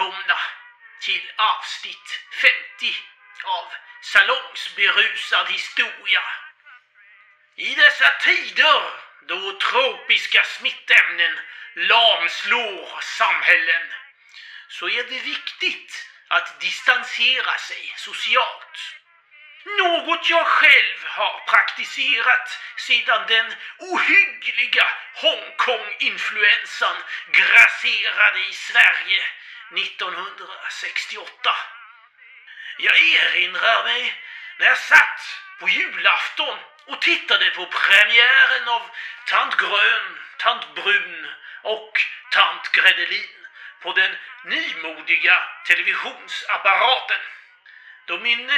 välkomna till avsnitt 50 av Salongsberusad historia. I dessa tider då tropiska smittämnen lamslår samhällen så är det viktigt att distansera sig socialt. Något jag själv har praktiserat sedan den ohyggliga Hongkong-influensan grasserade i Sverige 1968. Jag erinrar mig när jag satt på julafton och tittade på premiären av Tant Grön, Tant Brun och Tant Gredelin på den nymodiga televisionsapparaten. Då min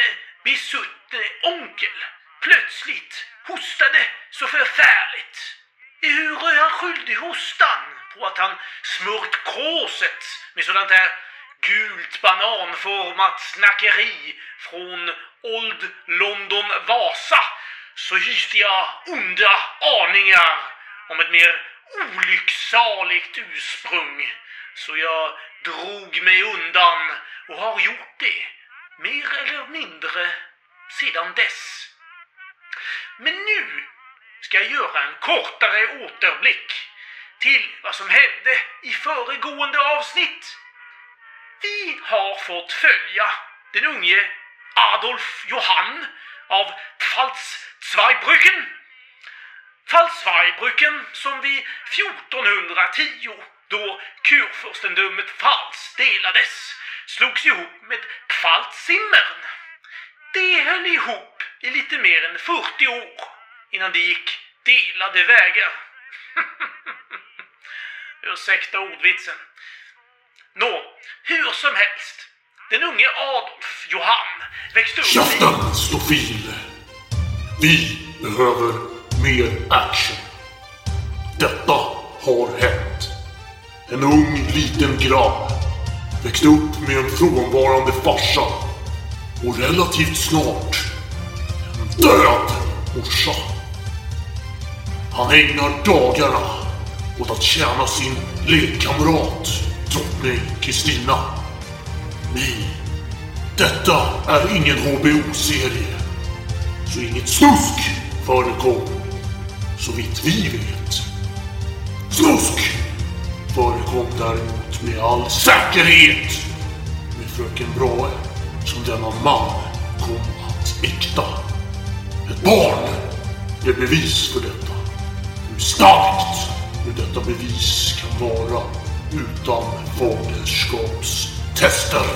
besuttne onkel plötsligt hostade så förfärligt. Ehuru är han skyldig hostan på att han smört kråset med sådant där gult bananformat snackeri från Old London Vasa. Så hyste jag onda aningar om ett mer olycksaligt ursprung. Så jag drog mig undan och har gjort det mer eller mindre sedan dess. Men nu ska jag göra en kortare återblick till vad som hände i föregående avsnitt. Vi har fått följa den unge Adolf Johann av Pfalz-Zweibrücken. Pfalz-Zweibrücken som vid 1410 då kurfurstendömet Pfalz delades slogs ihop med Pfalz-Zimmern. Det höll ihop i lite mer än 40 år innan det gick delade vägar. Ursäkta ordvitsen. Nå, hur som helst. Den unge Adolf Johann växte upp Käften, Stofil! Vi behöver mer action. Detta har hänt. En ung liten grabb växte upp med en frånvarande farsa och relativt snart en död morsa. Han ägnar dagarna åt att tjäna sin lekkamrat, drottning Kristina. Nej, detta är ingen HBO-serie. Så inget snusk förekom, så vitt vi vet. Snusk förekom däremot med all säkerhet med fröken Brahe som denna man kom att äkta. Ett barn blev bevis för detta. Hur starkt hur detta bevis kan vara utan faderskapstester.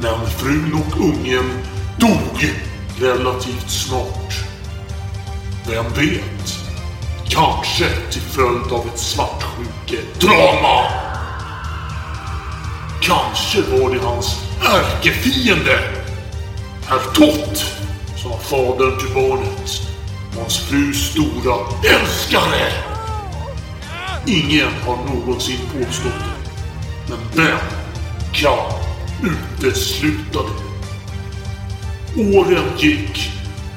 Men frun och ungen dog relativt snart. Vem vet? Kanske till följd av ett svartsjukedrama. Kanske var det hans ärkefiende, herr Tott, som var fadern till barnet. och Hans frus stora älskare. Ingen har någonsin påstått det. Men vem kan utesluta det? Åren gick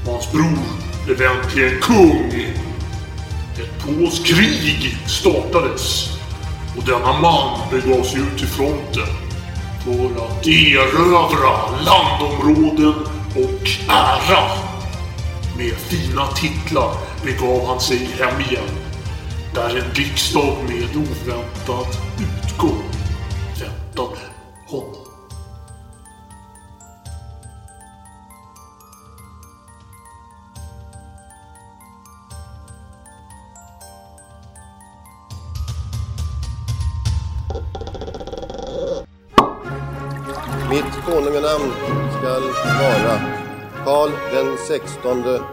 och hans bror blev äntligen kung. Ett påskrig startades och denna man begav sig ut till fronten för att erövra landområden och ära. Med fina titlar begav han sig hem igen där en riksdag med oväntad utgång väntade honom. Mitt konunganamn skall vara Karl den sextonde.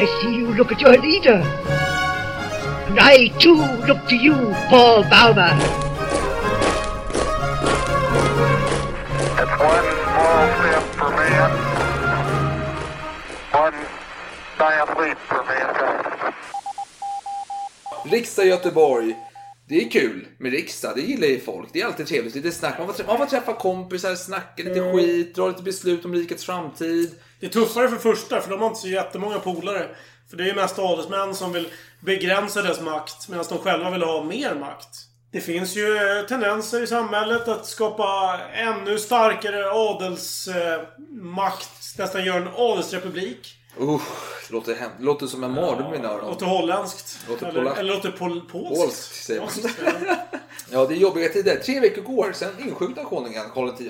I see you look at your leader. And I too look to you, Paul Bauma. It's one small step for man, one giant leap for mankind. Riksdag Göteborg. Det är kul med riksdag, det gillar ju folk. Det är alltid trevligt, lite snack. Man får, trä- man får träffa kompisar, snacka lite Mm. skit, dra lite beslut om rikets framtid. Det är tuffare för första, för de har inte så jättemånga polare. För det är ju mest adelsmän som vill begränsa deras makt, medan de själva vill ha mer makt. Det finns ju eh, tendenser i samhället att skapa ännu starkare adelsmakt. nästan göra en adelsrepublik. Uh, låter, hem- det låter som en mardröm i mina öron. Låter holländskt. Låter eller, eller låter pol polskt. Polskt, säger man. Ja. Ja, det är jobbiga tider. Tre veckor går, sen insjuknar konungen Karl X.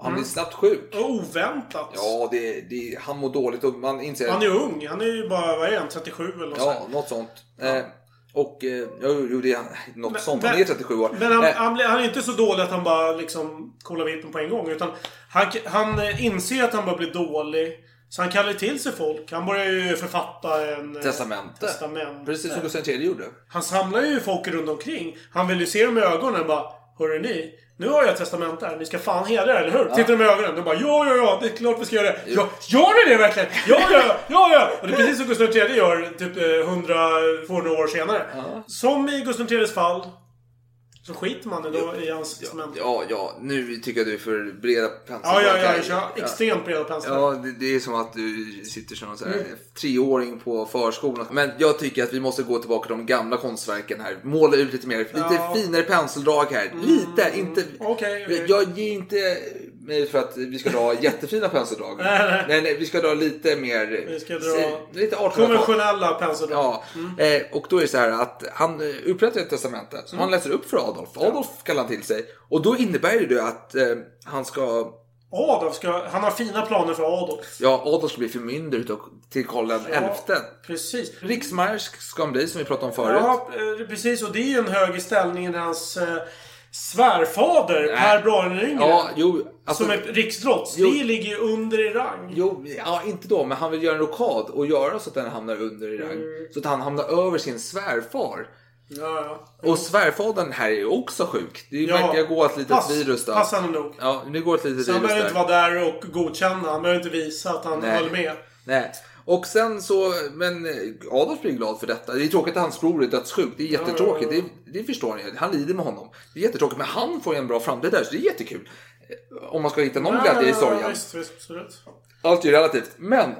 Han blir snabbt sjuk. Och oväntat. Ja, det, det, han mår dåligt och man inser... Han är ung. Han är ju bara, vad är han, 37 eller något Ja, sånt. något sånt. Eh, och, eh, jo, det är något Men- sånt. men- Han är 37 år. Men han, Eh, han, blir- han är inte så dålig att han bara liksom kollar vippen på en gång. Utan han, han eh, inser att han bara blir dålig. Så han kallar till sig folk. Han börjar ju författa en... eh, Testamente. testamente. Precis som Gustav III gjorde. Han samlar ju folk runt omkring. Han vill ju se dem i ögonen bara Hörru ni, nu har jag ett testamente här. Ni ska fan hedra det, eller hur? Tittar de i ögonen. De bara ja, ja, ja, det är klart vi ska göra det. Ja, gör ni det verkligen? Ja, ja, ja, ja, ja. Och det är precis som Gustav III gör typ eh, 100-200 år senare. Som i Gustav IIIs fall. Så skiter man då i hans testamente. Ja, ja, nu tycker jag du är för breda penslar. Ja, ja, ja, jag kör extremt breda penslar. Ja, det, det är som att du sitter som en Mm. treåring på förskolan. Men jag tycker att vi måste gå tillbaka till de gamla konstverken här. Måla ut lite mer, lite Ja. finare penseldrag här. Lite, inte... Okej, okej. Jag ger inte mig för att vi ska dra jättefina penseldrag. Nej, nej. nej, vi ska dra lite mer... Vi ska dra lite 1800-tal. konventionella penseldrag. Ja, eh, och då är det så här att han eh, upprättar ett testamente som han läser upp för Adolf. Adolf kallar han till sig. Och då innebär det att eh, han ska, Adolf ska... Han har fina planer för Adolf. ja Adolf ska bli förmyndare till Karl den elfte. Precis. Riksmarsk ska han bli som vi pratade om förut. Ja, eh, precis. Och det är ju en hög ställning i hans eh, svärfader, Per Brahe. Ja, jo. Alltså, som. Jo. Det ligger ju under i rang. Jo, ja, inte då, men han vill göra en rokad och göra så att den hamnar under i rang. Mm. Så att han hamnar över sin svärfar. Ja, ja. Och svärfadern här är ju också sjuk. Det Ja. verkar gå ett litet Pass- virus där. passande nog. Ja, det går ett litet Så han virus behöver där. inte vara där och godkänna. Han behöver inte visa att han Nej. höll med. Nej. Och sen så, men eh, Adolf blir glad för detta. Det är tråkigt att hans bror är dödssjuk. Det är jättetråkigt. Det, det förstår ni. Han lider med honom. Det är jättetråkigt. Men han får ju en bra framtid där, så det är jättekul. Eh, Om man ska hitta någon glädje i sorgen. Allt är relativt. Men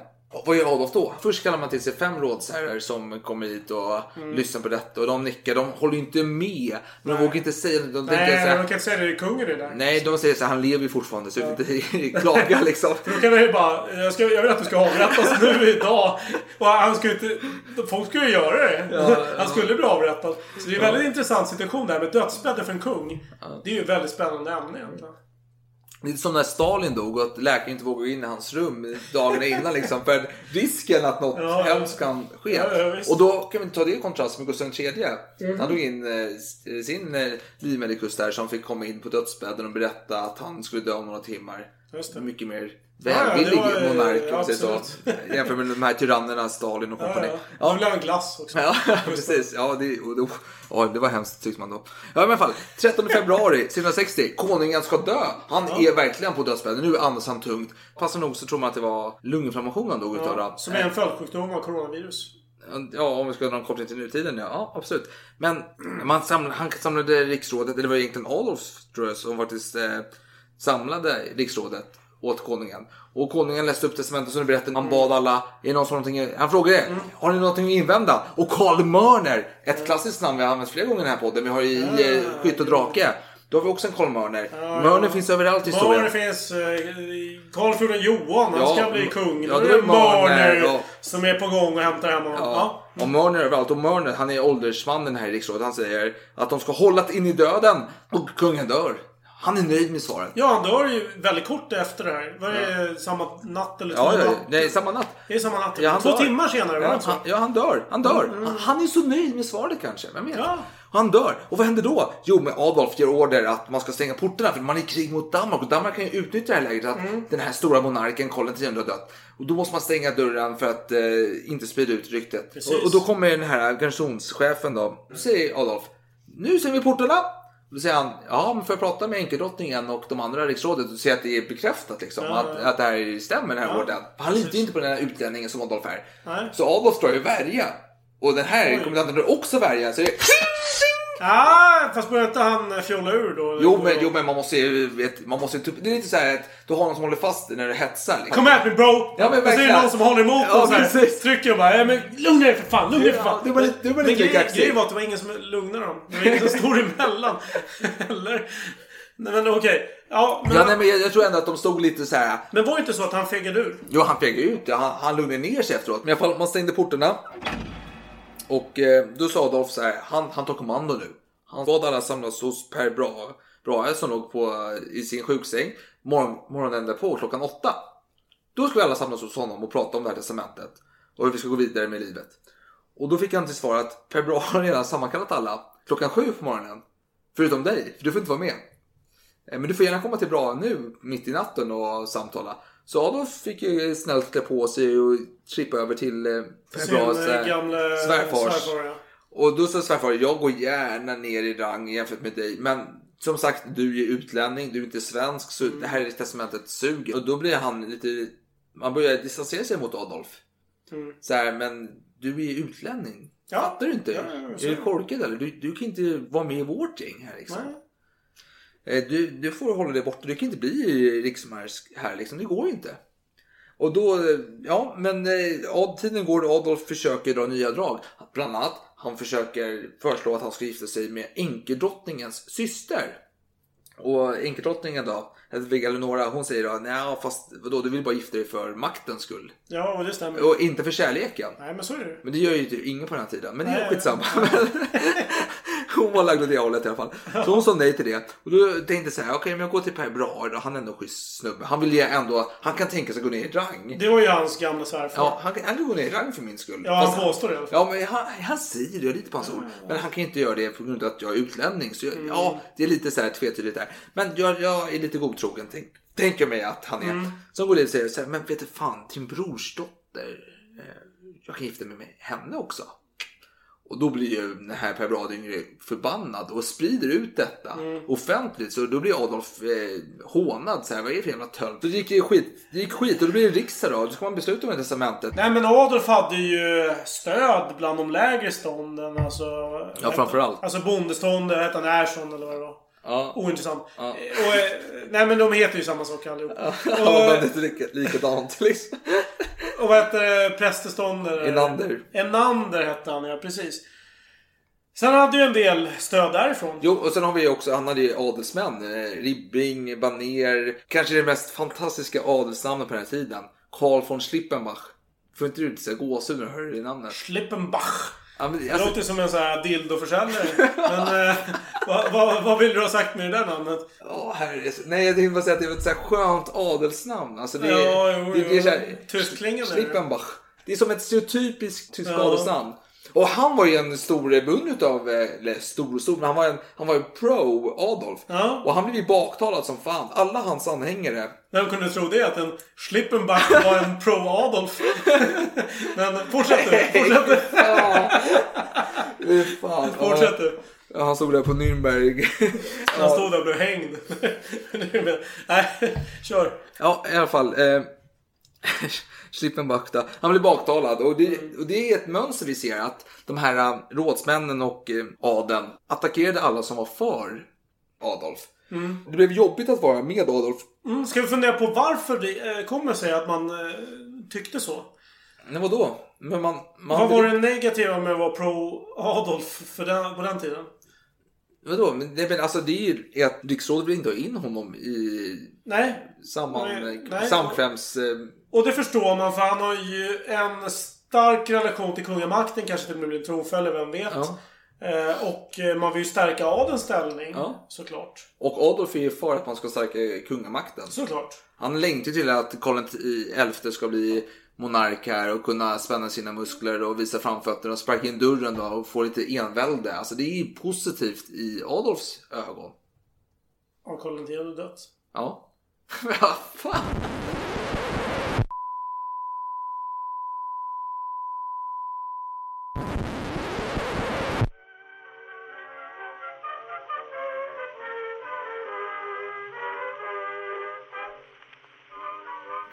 vad gör Adolf då? Först kallar man till sig fem rådsherrar som kommer hit och Mm. lyssnar på detta. Och de nickar. De håller ju inte med. Men de vågar inte säga något. De tänker Nej, här, man kan inte säga det. Det är kungen det där. Nej, de säger så här, han lever ju fortfarande så vi får inte klaga liksom. Då kan man ju bara, jag, ska, jag vill att du ska avrättas nu idag. Och han skulle inte, folk skulle ju göra det. Han skulle bli avrättad. Så det är en väldigt intressant situation där med dödsbädden för en kung. Det är ju ett väldigt spännande ämne egentligen. Lite som när Stalin dog och att läkaren inte vågade gå in i hans rum dagarna innan liksom. För risken att något Ja, hemskt kan ske. Ja, ja, och då kan vi ta det i kontrast med Gustav III. Mm. Han tog in eh, sin eh, livmedikus där som fick komma in på dödsbädden och berätta att han skulle dö om några timmar. Just det. Mycket mer Ja, ja, välvillig var, monark om man säger. Jämfört med de här tyrannerna Stalin och Ja, kompani. ja. Då vill jag ha en glass också. Ja, precis. Ja, det, och då, ja, det var hemskt tyckte man då. Ja, i alla fall. 13 februari 1960. Konungen ska dö. Han är verkligen på dödsbädden. Nu andas han tungt. Passande nog så tror man att det var lunginflammation han dog utav. Ja, då. som är en följdsjukdom av coronavirus. Ja, om vi ska dra en koppling till nutiden, ja. ja absolut. Men man samlade, han samlade riksrådet, eller det var egentligen Adolf tror jag, som faktiskt eh, samlade riksrådet åt konungen. Och konungen läste upp testamentet som du berättade. Han bad alla, är någon som han frågade, har ni någonting att invända? Och Karl Mörner, ett klassiskt namn vi har använt flera gånger i den här podden, vi har i eh, Skytt och Drake. Då har vi också en Karl Mörner. Mörner finns överallt i historien. Mörner finns... eh, Karl Fjorden Johan, han Ja, ska bli kung. ja, det är Mörner ja. som är på gång och hämtar hem honom. Ja. Ja. Och Mörner överallt. Och Mörner, han är åldersmannen här i riksrådet. Han säger att de ska hålla in i döden. Och kungen dör. Han är nöjd med svaret. Ja, han dör ju väldigt kort efter det här. Var det samma natt eller två Ja, ja, natt? nej, samma natt. Det är samma natt. Ja, Två dör. timmar senare var Ja, det så? ja, han dör. Han dör. Han, han är så nöjd med svaret kanske. Vem vet? Ja. Han dör. Och vad händer då? Jo, men Adolf ger order att man ska stänga portarna för man är i krig mot Danmark. Och Danmark kan ju utnyttja det här läget att Mm. den här stora monarken Karl X har dött. Och då måste man stänga dörren för att eh, inte sprida ut ryktet. Och, och då kommer den här garnisonschefen då. Då säger Adolf. Nu stänger vi portarna. Då säger han, ja men får jag prata med enkeldrottningen och de andra riksrådet och se att det är bekräftat liksom, Ja, att, ja. att det här stämmer den här Ja, orden. Han litar precis. inte på den här utlänningen som Adolf är. Nej. Så Adolf drar ju värja. Och den här Oj. kommendanten drar också värja. Så det Ah, fast börjar inte han fjolla ur då? Jo men, jo men man måste ju, vet, man måste typ, det är lite så här att du har någon som håller fast dig när du hetsar. Liksom. Come at me bro! Ja, men och så är det någon som håller emot Ja, och så här, trycker och bara "Ja, men lugna dig för fan, lugna dig för fan. Ja, det var lite- var lite grejen, var att det var ingen som lugnade dem. Det var ingen som stod emellan. Eller? Nej men okej. Ja, men, Ja, nej, men jag, jag tror ändå att de stod lite så här. men var det inte så att han fegade ur? Jo, han pekade ut. Han, han lugnade ner sig efteråt. Men i alla fall, man stängde portarna. Och eh, då sa Adolf så här, han, han tar kommando nu. Han bad alla samlas hos Per Bra, Brahe som låg på, i sin sjuksäng morgon, morgonen därpå klockan åtta. Då skulle alla samlas hos honom och prata om det här testamentet och hur vi ska gå vidare med livet. Och då fick han till svar att Per Brahe har redan sammankallat alla klockan sju på morgonen. Förutom dig, för du får inte vara med. Eh, men du får gärna komma till Brahe nu mitt i natten och samtala. Så Adolf fick ju snällt klä på sig och trippa över till eh, Sin Bras eh, eh, gamla svärfars. svärfar, ja. Och då sa svärfar, jag går gärna ner i rang jämfört med dig. Men som sagt, du är utlänning, du är inte svensk, så det här testamentet suger. Och då blir han lite, man börjar distansera sig mot Adolf. Mm. Så här, men du är utlänning. Ja. Fattar du inte? Ja, är du korkad eller? Du, du kan inte vara med i vårt gäng här liksom. Nej. Eh, Du, du får hålla dig borta. Du kan inte bli riksmarsk här liksom. Det går inte. Och då, ja men eh, tiden går och Adolf försöker dra nya drag. Bland annat, han försöker föreslå att han ska gifta sig med enkedrottningens syster. Och enkedrottningen då, Hedvig Eleonora, hon säger då, nej fast vadå, du vill bara gifta dig för maktens skull. Ja, och det stämmer. Och inte för kärleken. Nej, men så är det Men det gör ju typ ingen på den här tiden. Men det är Nej. skitsamma. hon var lagd åt det hållet i alla fall. Så hon sa nej till det. Och då tänkte jag så här, okej men jag går till Per Brahe då. Han är ändå schysst snubbe. Han vill ju ändå, han kan tänka sig gå ner i rang. Det var ju hans gamla svärfar. Ja, han, kan- han kan gå ner i rang för min skull. Ja, han påstår det i alla fall. Ja, men han, han säger det, jag litar på hans ord. Men han kan inte göra det på grund av att jag är utlänning. Så jag, Mm. ja, det är lite så här tvetydigt där. Men jag, jag är lite godtrogen, tänk, tänker mig att han är. Mm. Så går det och säger så här, men vet du fan, din brorsdotter, eh, jag kan gifta mig med henne också. Och då blir ju den här Per Brahe yngre förbannad och sprider ut detta Mm. offentligt. Så då blir Adolf eh, hånad. Så här, vad är det för jävla tönt? Det gick ju skit, det gick skit och då blir det riksdag då. Då ska man besluta om det testamentet. Nej men Adolf hade ju stöd bland de lägre stånden. Alltså, Ja, framförallt. Alltså bondeståndet, hette han Erson eller vad det var? Ja. Ointressant. Ja. Och, eh, nej men de heter ju samma sak allihop. Ja, Och, inte lika, likadant liksom. och vad heter det? Prästestånd? eller- Enander. Enander hette han, ja precis. Sen hade ju en del stöd därifrån. Jo, och sen har vi också, han hade ju adelsmän. Eh, Ribbing, Baner. Kanske det mest fantastiska adelsnamnet på den här tiden. Karl von Schlippenbach. Får inte du lite gåshud när du hör det namnet? Schlippenbach. Ja, men, Det alltså, låter som en sån här dildoförsäljare. Men eh, vad, vad, vad vill du ha sagt med det där namnet? Åh, herre. Nej, jag tänkte bara säga att det är ett så här skönt adelsnamn. Alltså, det, Ja, är- jo, det, det är så här, Tyskklingande är det. Schlippenbach. Det är som ett stereotypiskt tyskt Ja. adelsnamn. Och han var ju en stor beundrare utav, eh, eller stor och stor, men han var, en, han var ju pro Adolf. Ja. Och han blev ju baktalad som fan. Alla hans anhängare. Vem kunde tro det? Att en Schlippenbach var en pro-Adolf? Men fortsätt du. Fortsätt du. Fan. Fortsätt Ja. du. Ja, Han stod där på Nürnberg. Han stod där och blev hängd. Nej, kör. Ja, i alla fall. Eh, Schlippenbach. Han blev baktalad. Och det, och det är ett mönster vi ser. Att de här eh, rådsmännen och eh, adeln attackerade alla som var för Adolf. Det blev jobbigt att vara med Adolf. Mm, ska vi fundera på varför det eh, kommer sig att man tyckte så? Men vadå? Men man, man Vad var det negativa med att vara pro-Adolf för den, på den tiden? Vadå? Men, det, men alltså det är ju att riksrådet vill inte ha in honom i Nej. samman, Nej, nej. samkväms... Och det förstår man för han har ju en stark relation till kungamakten. Kanske till och med blir tronföljd, vem vet. Ja. Eh, och eh, man vill ju stärka adelns ställning. Ja. Såklart. och Adolf är ju för att man ska stärka kungamakten. Såklart. Han längtar till att Karl XI ska bli monark här och kunna spänna sina muskler och visa framfötterna och sparka in dörren då och få lite envälde. Alltså det är ju positivt i Adolfs ögon. Har Karl X dött? Ja. Vad fan?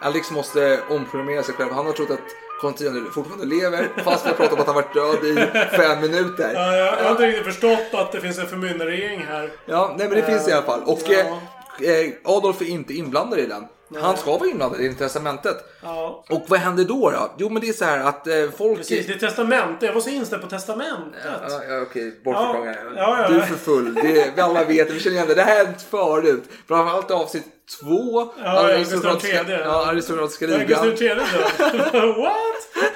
Alex måste omprogrammera sig själv. Han har trott att Konstantin fortfarande lever fast vi har pratat om att han varit död i fem minuter. Ja, jag, jag har inte riktigt förstått att det finns en förmyndarregering här. Ja, nej men det finns i alla fall. Och Ja. eh, eh, Adolf är inte inblandad i den. Han ska vara inblandad i testamentet. Ja. Och vad händer då då? Jo men det är så här att eh, folk... Precis, det är testamente. Jag var så inställd på testamentet. Ja, ja, okej, bortförklaringar. Ja, ja, ja. Du är för full. Det, vi alla vet vi känner igen det. Det här har hänt förut. Framförallt avsnitt två. Ja, Gustav aristokratiska, III. ja, aristokratiska Gustav ligan. III död. What?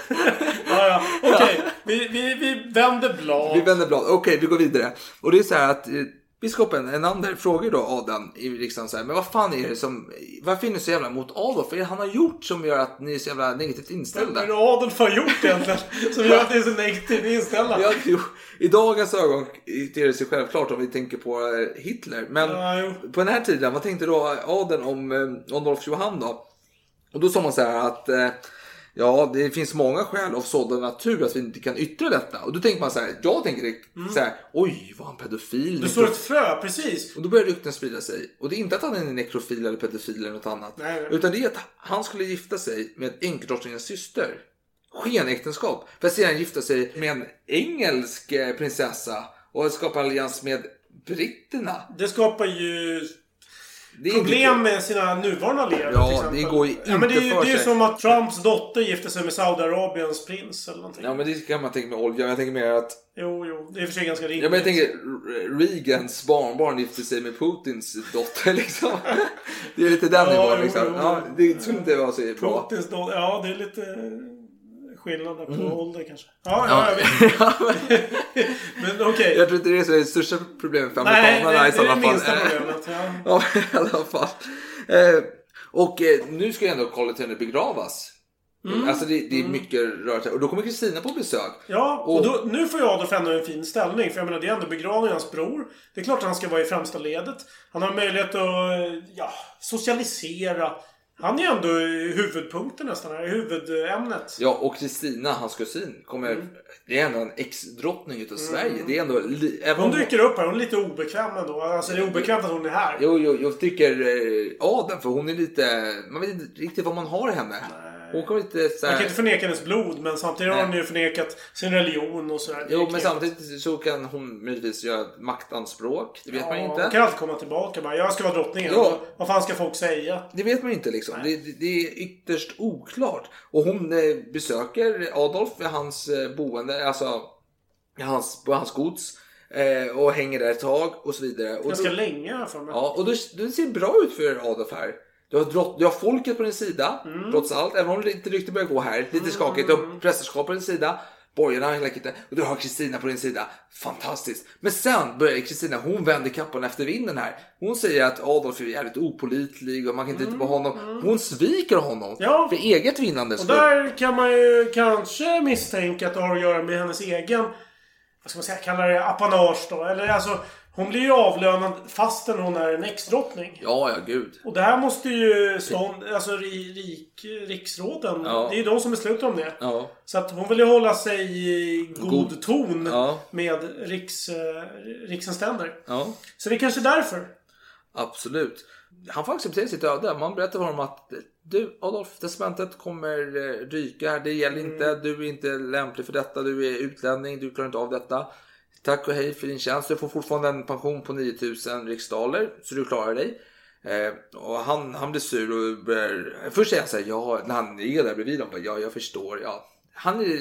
ja, ja. Okej, vi, vi, vi vänder blad. Vi vänder blad. Okej, vi går vidare. Och det är så här att eh, biskopen Enander frågar då Adam i riksdagen så här, men vad fan är det som, varför är ni så jävla mot Adolf? Vad är det han har gjort som gör att ni är så jävla negativt inställda? Vad är det Adolf har gjort egentligen? Som gör att ni är så negativt inställda? Ja, jo, I dagens ögon är det sig självklart om vi tänker på eh, Hitler. Men Ja, på den här tiden, vad tänkte då adeln om eh, Adolf Johan då? Och då sa man så här att eh, ja, det finns många skäl av sådan natur att vi inte kan yttra detta. Och då tänker man så här, jag tänker direkt så här, oj, var han pedofil? Mm. Det står ett frö, precis. Och då börjar rykten sprida sig. Och det är inte att han är en nekrofil eller pedofil eller något annat. Nej, nej. Utan det är att han skulle gifta sig med enkedrottningens syster. Skenäktenskap. För att sedan gifta sig med en engelsk eh, prinsessa. Och skapa allians med britterna. Det skapar ju Det problem inte- med sina nuvarande allierade Ja, till exempel. det går ju ja, men det, inte är- för det är sig. som att Trumps dotter gifte sig med Saudiarabiens prins eller någonting. Ja men det kan man tänka med olja. Jag tänker mer att... Jo, jo. Det är för sig ganska rimligt. Ja, men jag tänker R- Reagans barnbarn gifte sig med Putins dotter liksom. Det är lite den Ja, nivån jo, liksom. jo, Ja, det skulle inte vara så bra. Putins dotter. Ja, det är lite eh, skillnad där på Mm. ålder kanske. Ja, ja, Ja. jag vet. men okej. Jag tror inte det är så det största problemet för Nej, amerikanerna det, i det är sådana det fall. minsta problemet. Ja. Ja, i alla fall. Eh, och eh, nu ska ju ändå X begravas. Mm. Alltså det, det är mycket rörelse. Och då kommer Kristina på besök. Ja, och då, nu får jag Adolf ändå en fin ställning. För jag menar, det är ändå begravning av hans bror. Det är klart att han ska vara i främsta ledet. Han har möjlighet att ja, socialisera. Han är ändå huvudpunkten nästan här. Huvudämnet. Ja, och Kristina, hans kusin, kommer... Mm. Det är ändå en ex-drottning utav Sverige. Det är ändå... li- Även Hon dyker upp här. Hon är lite obekväm ändå. Alltså det är obekvämt att hon är här. Jo, jo, jag tycker eh, Aden, för hon är lite... Man vet inte riktigt vad man har henne. Hon kommer lite så Man här... kan inte förneka hennes blod, men samtidigt har Nej. hon ju förnekat sin religion och sådär. Jo, men samtidigt så kan hon möjligtvis göra maktanspråk. Det vet man Ja, inte. Hon kan alltid komma tillbaka bara. Jag ska vara drottningen. Ja. Vad fan ska folk säga? Det vet man inte liksom. Det, det, det är ytterst oklart. Och hon eh, besöker Adolf vid hans eh, boende, alltså i hans, på hans gods. Eh, och hänger där ett tag och så vidare. Och Ganska då, länge för mig. ja, och då, det ser bra ut för Adolf här. Du har, drott, du har folket på din sida, Mm. trots allt. Även om lite rykte börjar gå här. Lite skakigt. Du har prästerskap på din sida. Borgarna hela kitten. Och du har Kristina på din sida. Fantastiskt. Men sen börjar Kristina, hon vänder kappan efter vinden här. Hon säger att Adolf är jävligt opolitlig och man kan inte lita på honom. Hon sviker honom. Mm, Ja. För eget vinnande Och där kan man ju kanske misstänka att det har att göra med hennes egen, vad ska man säga, kallar det apanage då. Eller alltså, hon blir ju avlönad fastän hon är en ex-drottning. Ja, ja, gud. Och det här måste ju stånd, alltså ri- rik, riksråden, Ja. det är ju de som beslutar om det. Ja. Så att hon vill ju hålla sig i god, God- ton Ja. med riks, riksens ständer. Så det är kanske därför. Absolut. Han får acceptera sitt öde. Man berättar för honom att du Adolf, testamentet kommer eh, ryka här. Det gäller inte. Du är inte lämplig för detta. Du är utlänning. Du klarar inte av detta. Tack och hej för din tjänst. Du får fortfarande en pension på 9000 riksdaler. Så du klarar dig. Eh, och han, han blir sur och börjar... Först säger han så här, ja, när han är där bredvid dem. Ja, jag förstår. Ja. Han är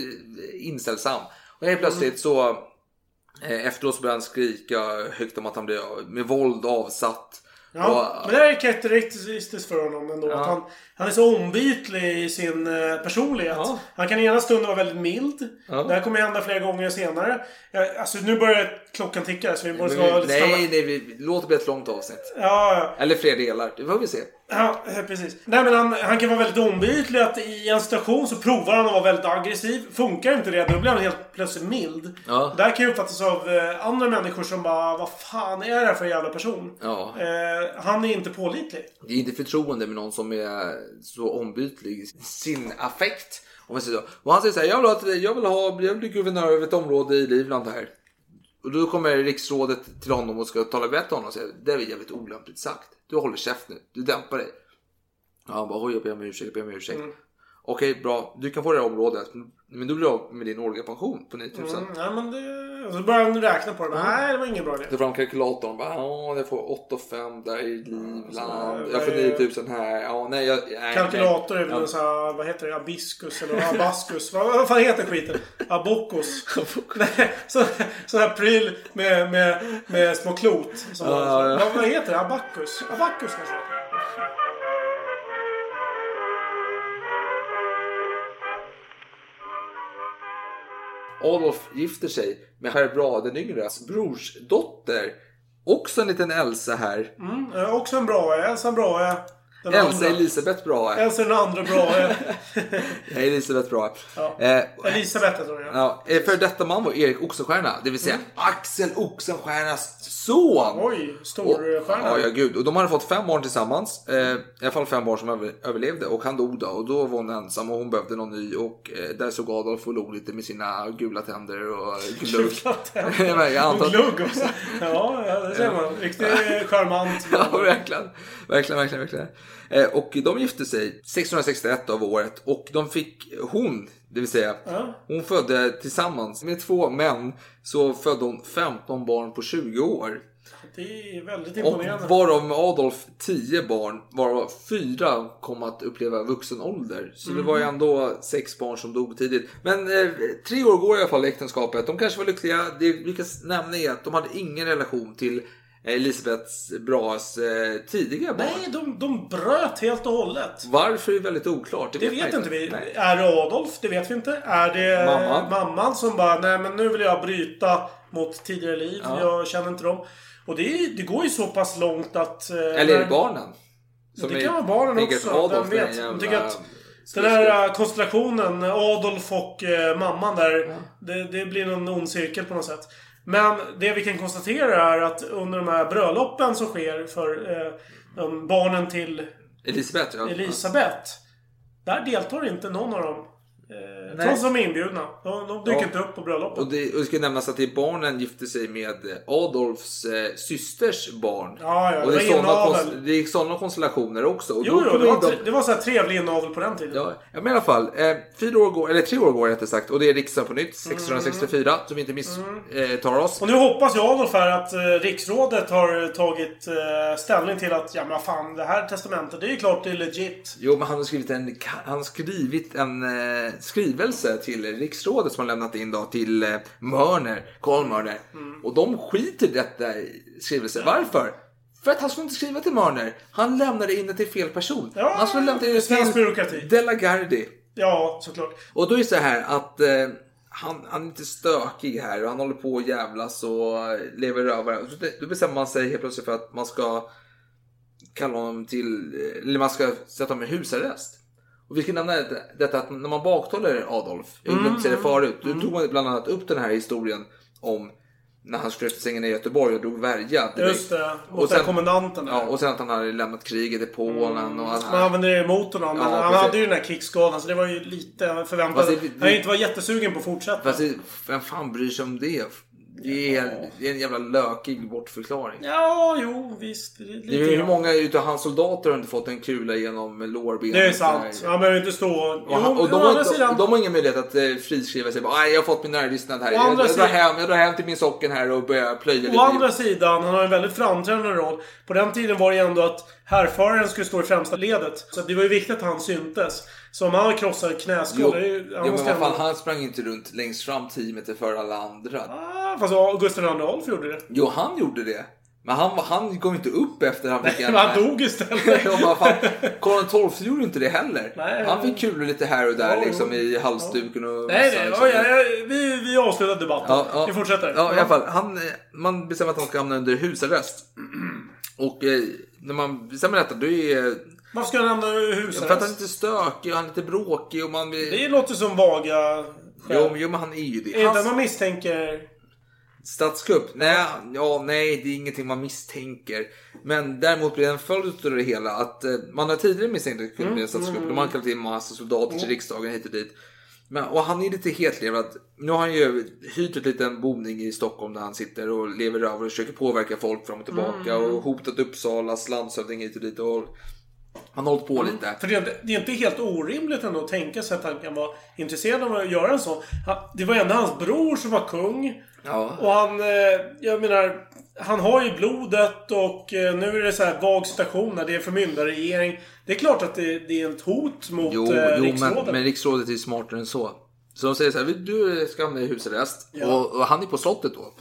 inställsam. Och helt plötsligt så eh, efteråt så börjar han skrika högt om att han blir med våld avsatt. Ja, Och- men det är karaktäristiskt för honom ändå. Att han, han är så ombytlig i sin eh, personlighet. Ja. Han kan ena stunden vara väldigt mild. Ja. Det här kommer hända flera gånger senare. Ja, alltså nu börjar klockan ticka så vi vi, vara lite snabba. nej, nej, vi, låt det bli ett långt avsnitt. Ja, ja. Eller fler delar, det får vi se. Ja, eh, precis. Nej men han, han kan vara väldigt ombytlig. Att I en situation så provar han att vara väldigt aggressiv. Funkar inte det, då blir han helt plötsligt mild. Ja. Det här kan ju uppfattas av eh, andra människor som bara Vad fan är det här för jävla person? Ja. Eh, han är inte pålitlig. Det är inte förtroende med någon som är så ombytlig i sin affekt. Om man säger så. Och han säger så här, jag vill, ha, jag vill, ha, jag vill bli guvernör över ett område i Livland här. Och då kommer riksrådet till honom och ska tala vett honom och säga, det är jävligt olämpligt sagt. Du håller käft nu, du dämpar dig. Ja, han bara oj jag ber om ursäkt, jag ber om ursäkt. Mm. Okej bra, du kan få det här området. Men du blir av med din årliga pension på 9000. Mm, ja, men det... Och så börjar han räkna på det. Nej, det var ingen bra idé. Ta fram kalkylatorn. Bara, ja, jag får 8 och 5 där i Livland. Jag får vad är- 9000 här. Ja, nej, jag, nej, Kalkylator är väl en sån här, vad heter det, abiskus eller abaskus? vad, vad fan heter skiten? Abokos. Så, sån här pryl med, med, med små klot. Som Ja, ja, ja. Vad, vad heter det? Abakus? Abakus kanske? Adolf gifter sig med herr Bra den yngres brorsdotter. Också en liten Elsa här. Mm, eh, också en bra Elsa en bra eh. Elsa. Elisabeth Brahe. Elsa den andra bra Ja, Elisabeth Brahe. Ja. Eh, Elisabeth heter hon ja. Ja, eh, för detta man var Erik Oxenstierna, det vill säga Axel Oxenstiernas son. Oj, storstjärna. ja, ja, gud. Och de hade fått fem barn tillsammans. Eh, I alla fall fem barn som över, överlevde. Och han dog då. Och då var hon ensam och hon behövde någon ny. Och eh, där såg Adolf och log lite med sina gula tänder och glugg. Gula tänder. Antar Och glugg också. Ja, det ser man. Riktigt charmant. Ja, verkligen. Verkligen, verkligen, verkligen. Eh, och de gifte sig 1661 av året. Och de fick hon, det vill säga, Ja. hon födde tillsammans med två män. Så födde hon 15 barn på 20 år. Det är väldigt Och imponerande. varav med Adolf 10 barn, varav fyra kom att uppleva vuxen ålder. Så det var ju ändå sex barn som dog tidigt. Men eh, tre år går i alla fall i äktenskapet. De kanske var lyckliga. Det vi kan nämna är att de hade ingen relation till Elisabeths Bras eh, tidiga barn. Nej, de, de bröt helt och hållet. Varför är väldigt oklart. Det man vet inte vi. Nej. Är det Adolf? Det vet vi inte. Är det Mamman? mamman som bara, nej men nu vill jag bryta mot tidigare liv. Ja. Jag känner inte dem. Och det, det går ju så pass långt att... eh, Eller är det barnen? det kan vara barnen också, Adolf vem vet? en De jävla tycker att Den här eh, konstellationen, Adolf och eh, mamman där. Det, det blir någon ond cirkel på något sätt. Men det vi kan konstatera är att under de här bröllopen som sker för eh, barnen till Elisabeth, ja. Elisabeth. Där deltar inte någon av dem. Eh, trots de är inbjudna. De, de dyker Ja. inte upp på bröllopet. Och det, och det ska nämnas att det barnen gifte sig med Adolfs eh, systers barn. Ja, ja, och det, det är sådana, det är sådana konstellationer också. Och Jo, jo, det var, de- det var så här trevlig inavel på den tiden. Ja, men i alla fall. Eh, fyra år går, eller tre år går rättare sagt. Och det är riksdagen på nytt. 1664. Så vi inte misstar oss. Och nu hoppas jag Adolf här att eh, riksrådet har tagit eh, ställning till att ja men fan det här testamentet det är ju klart det är legit. Jo, men han har skrivit en, han har skrivit en eh, skrivelse till riksrådet som han lämnat in då till eh, Mörner, Karl Mörner. Mm. Och de skiter i detta skrivelse. Varför? För att han skulle inte skriva till Mörner. Han lämnade in det till fel person. Ja, han skulle lämna in det till. Della Gardi. Ja, såklart. Och då är det så här att eh, han, han är inte stökig här och han håller på och jävlas och lever rövare. Då bestämmer man sig helt plötsligt för att man ska kalla honom till, eh, eller man ska sätta honom i husarrest. Och vi ska nämna det- detta att när man baktalar Adolf, jag har glömt säga det förut, då tog man bland annat upp den här historien om när han skulle efter sängen i Göteborg och drog värja. direkt. Just det. Och Mot sen- den kommendanten där. Ja, och sen att han hade lämnat kriget i Polen. Och att Man använde det emot honom. Men Ja, han precis. hade ju den här krigsskadan så det var ju lite förväntat. Han inte var jättesugen på att fortsätta. Fast vem fan bryr sig om det? Det är, det är en jävla lökig bortförklaring. Ja, jo, visst. Det är Det är hur många utav hans soldater har inte fått en kula genom lårbenet? Det är sant. Han behöver inte stå... Och, han, och de, å har, andra de, sidan... de har ingen möjlighet att eh, friskriva sig. "Aj, jag har fått min närlystnad här. Jag, jag, drar hem, jag drar hem till min socken här och börjar plöja lite. Å andra sidan, han har en väldigt framträdande roll. På den tiden var det ändå att härföraren skulle stå i främsta ledet. Så det var ju viktigt att han syntes. Så om han krossar knäskål, Jo, jo Han men vad fan, han sprang inte runt längst fram 10 meter före alla andra. Ah, fast Gustav II Adolf gjorde det. Jo, han gjorde det. Men han, han kom inte upp efter han fick Men han dog istället. ja, fan, Karl XII gjorde inte det heller. Nej, han fick kulor lite här och där Ja, liksom i halsduken och... Nej, nej. ja, ja, vi, vi avslutar debatten. Ja, ja. Vi fortsätter. Ja, i alla fall. Han, eh, man bestämmer att han ska hamna under husarrest. Och eh, när man bestämmer detta, då är... Varför ska han hamna i För att han är husarrest? lite stökig och han är lite bråkig och man... Det låter som vaga Jo, jo, men han är ju det. Är inte Hans- man misstänker... Statskupp? Nej, ja, nej, det är ingenting man misstänker. Men däremot blir det en följd av det hela att eh, man har tidigare misstänkt att det kunde bli en statskupp. De har kallat in massa soldater till riksdagen hit och dit. Men, och han är lite hetlevrad. Nu har han ju hyrt ett liten boning i Stockholm där han sitter och lever över och försöker påverka folk fram och tillbaka. Och hotat Uppsalas landshövding hit och dit. Och Han har hållit på lite. För det är, inte, det är inte helt orimligt ändå att tänka sig att han kan vara intresserad av att göra en sån. Han, det var ändå hans bror som var kung. Ja. Och han, eh, jag menar, han har ju blodet och eh, nu är det så här vag situation där det är förmyndarregering. Det är klart att det, det är ett hot mot Jo, eh, jo men, riksrådet. men riksrådet är smartare än så. Så de säger så här, du ska hamna i husarrest. Ja. Och, och han är på slottet då.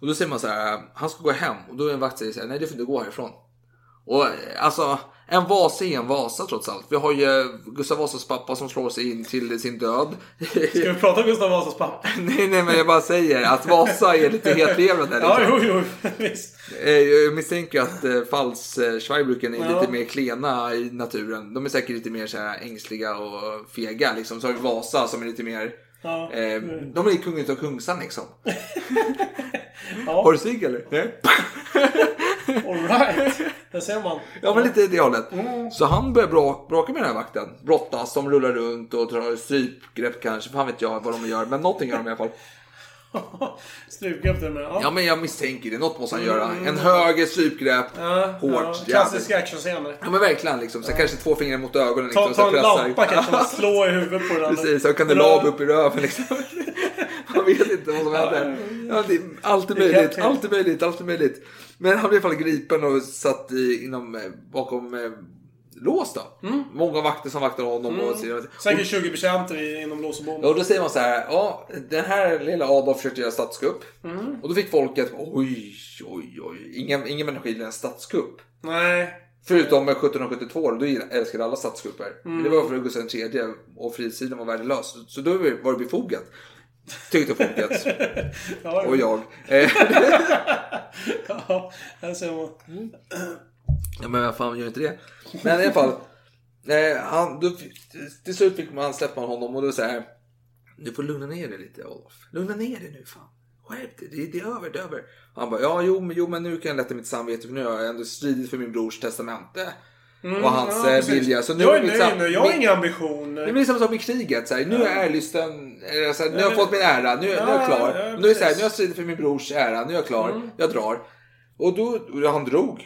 Och då säger man så här, han ska gå hem. Och då är en vakt säger så här, nej du får inte gå härifrån. Och alltså, en Vasa är en Vasa trots allt. Vi har ju Gustav Vasas pappa som slår sig in till sin död. Ska vi prata om Gustav Vasas pappa? nej, nej, men jag bara säger att Vasa är lite hetlevande. Ja, liksom. jo, jo. Visst. Eh, Jag misstänker att eh, Falls-Schweibrücken är Ja. lite mer klena i naturen. De är säkert lite mer så här ängsliga och fega. Liksom. Så har vi Vasa som är lite mer... Ja. Eh, de är kungen utav Kungsan liksom. Ja. Har du cigg eller? Nej. Alright. Där ser man. Ja men lite i det hållet. Mm. Så han börjar bra, bråka med den här vakten. Brottas, de rullar runt och drar strypgrepp kanske. Fan vet jag vad de gör. Men någonting gör de i alla fall. Strupgrepp där med. Ja. Ja men jag misstänker det. Något måste han göra. En höger strypgrepp. Ja, Hårt. ja, klassiska actionscener. Ja men verkligen liksom. Så kanske två fingrar mot ögonen. Ta, Liksom, ta så en lampa kanske man slå i huvudet på den andra. Precis, och kandelab upp i röven liksom. Man vet inte vad som händer. Ja, det allt är möjligt, allt är möjligt, allt är möjligt. Men han blev i alla fall gripen och satt i, inom, eh, bakom eh, lås då. Mm. Många vakter som vaktar honom. Och, Säkert 20 betjänter inom lås och bom. Ja, och då säger man så här, ja, den här lilla Adolf försökte göra statskupp. Mm. Och då fick folket, oj, oj, oj, ingen, ingen människa gillar en statskupp. Nej. Förutom 1772, då älskade alla statskupper. Mm. Det var för Gustav III och frihetstiden var värdelös. Så då var det befogat. Tyckte folket. Ja, och jag. Eh, ja, där ser man. Ja, men vad fan gör inte det? Men i alla fall. Eh, han, då, till slut fick man släppa honom och då säger Du får lugna ner dig lite Olof. Lugna ner dig nu fan. Skärp dig, det, det är över, det är över. Han bara, ja jo men, jo men nu kan jag lätta mitt samvete för nu har jag ändå stridit för min brors testamente. och hans Mm, ja, eh, precis. vilja. Så nu jag är nöjd sam- nu. Jag har min- inga ambitioner. Det blir samma sak med kriget. Så här, nu är ärlysten, så här, nu har jag Ja, fått min ära, nu, nu är jag ja, klar. ja, då är så här, nu har jag stridit för min brors ära, nu är jag klar, Mm. jag drar. Och då, och han drog.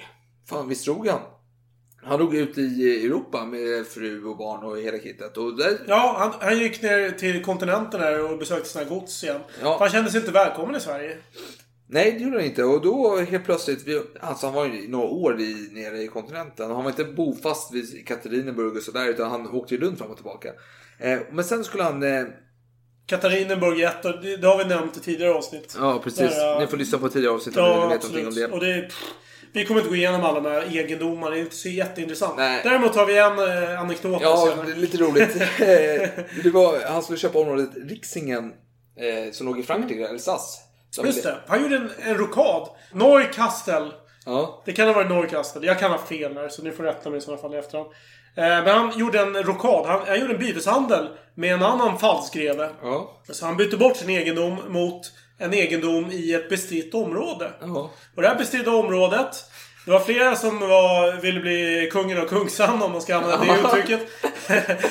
Fan visst drog han. Han drog ut i Europa med fru och barn och hela kittet. Och där, Ja, han, han gick ner till kontinenten där och besökte sina gods igen. Ja. Han kände sig inte välkommen i Sverige. Nej, det gjorde han inte. Och då helt plötsligt, vi, alltså han var ju några år i, nere i kontinenten. Och han var inte bofast vid Katarineburg och sådär, utan han åkte ju runt fram och tillbaka. Eh, men sen skulle han... Eh, Katarineburg 1, och det, det har vi nämnt i tidigare avsnitt. ja, precis. Där. Ni får lyssna på tidigare avsnitt om ni Ja, vill veta någonting om det. Och det vi kommer inte gå igenom alla de här egendomarna. Det är inte så jätteintressant. Nej. Däremot har vi en eh, anekdot Ja, senare. det är lite roligt. Det var, han skulle köpa området Rixingen eh, som låg i Frankrike, Alsace. Som- Just det. Han gjorde en, en rokad. Neukastel. Ja. Det kan ha varit Neukastel. Jag kan ha fel där, så ni får rätta mig i sådana fall i efterhand. Eh, men han gjorde en rokad. Han, han gjorde en byteshandel med en annan falskgreve. Ja. Så han bytte bort sin egendom mot en egendom i ett bestritt område. Ja. Och det här bestridda området det var flera som var, ville bli kungen av Kungsan om man ska använda det uttrycket.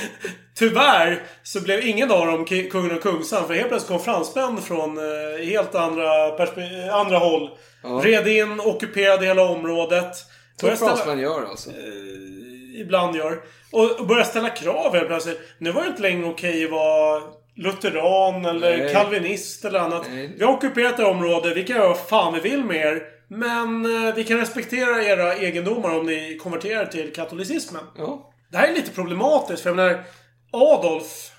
Tyvärr så blev ingen av dem kungen av Kungsan. För helt plötsligt kom fransmän från eh, helt andra, andra håll. Ja. Red in, ockuperade hela området. Som Började fransmän gör alltså. ibland gör. Och och börjar ställa krav helt plötsligt. Nu var det inte längre okej att vara lutheran eller Nej. kalvinist eller annat. Nej. Vi har ockuperat det här området. Vi kan göra vad fan vi vill med er. Men eh, vi kan respektera era egendomar om ni konverterar till katolicismen. Ja. Det här är lite problematiskt för jag menar Adolf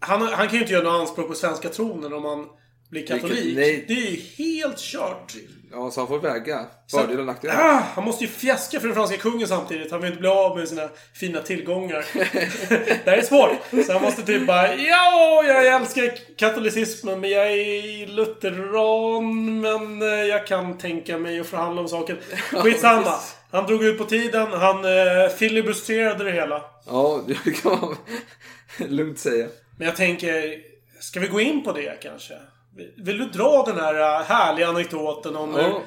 han, han kan ju inte göra några anspråk på svenska tronen om han blir katolik. Nej. Det är ju helt kört. ja, så han får väga fördelar och nackdelar. Ah, han måste ju fjäska för den franska kungen samtidigt. Han vill inte bli av med sina fina tillgångar. det här är svårt. Så han måste typ bara Ja, jag älskar katolicismen men jag är lutheran. Men eh, jag kan tänka mig att förhandla om saken. Skitsamma. Han drog ut på tiden. Han eh, filibustrerade det hela. Ja, det kan man lugnt säga. Men jag tänker, ska vi gå in på det kanske? Vill du dra den här äh, härliga anekdoten om hur, Ja.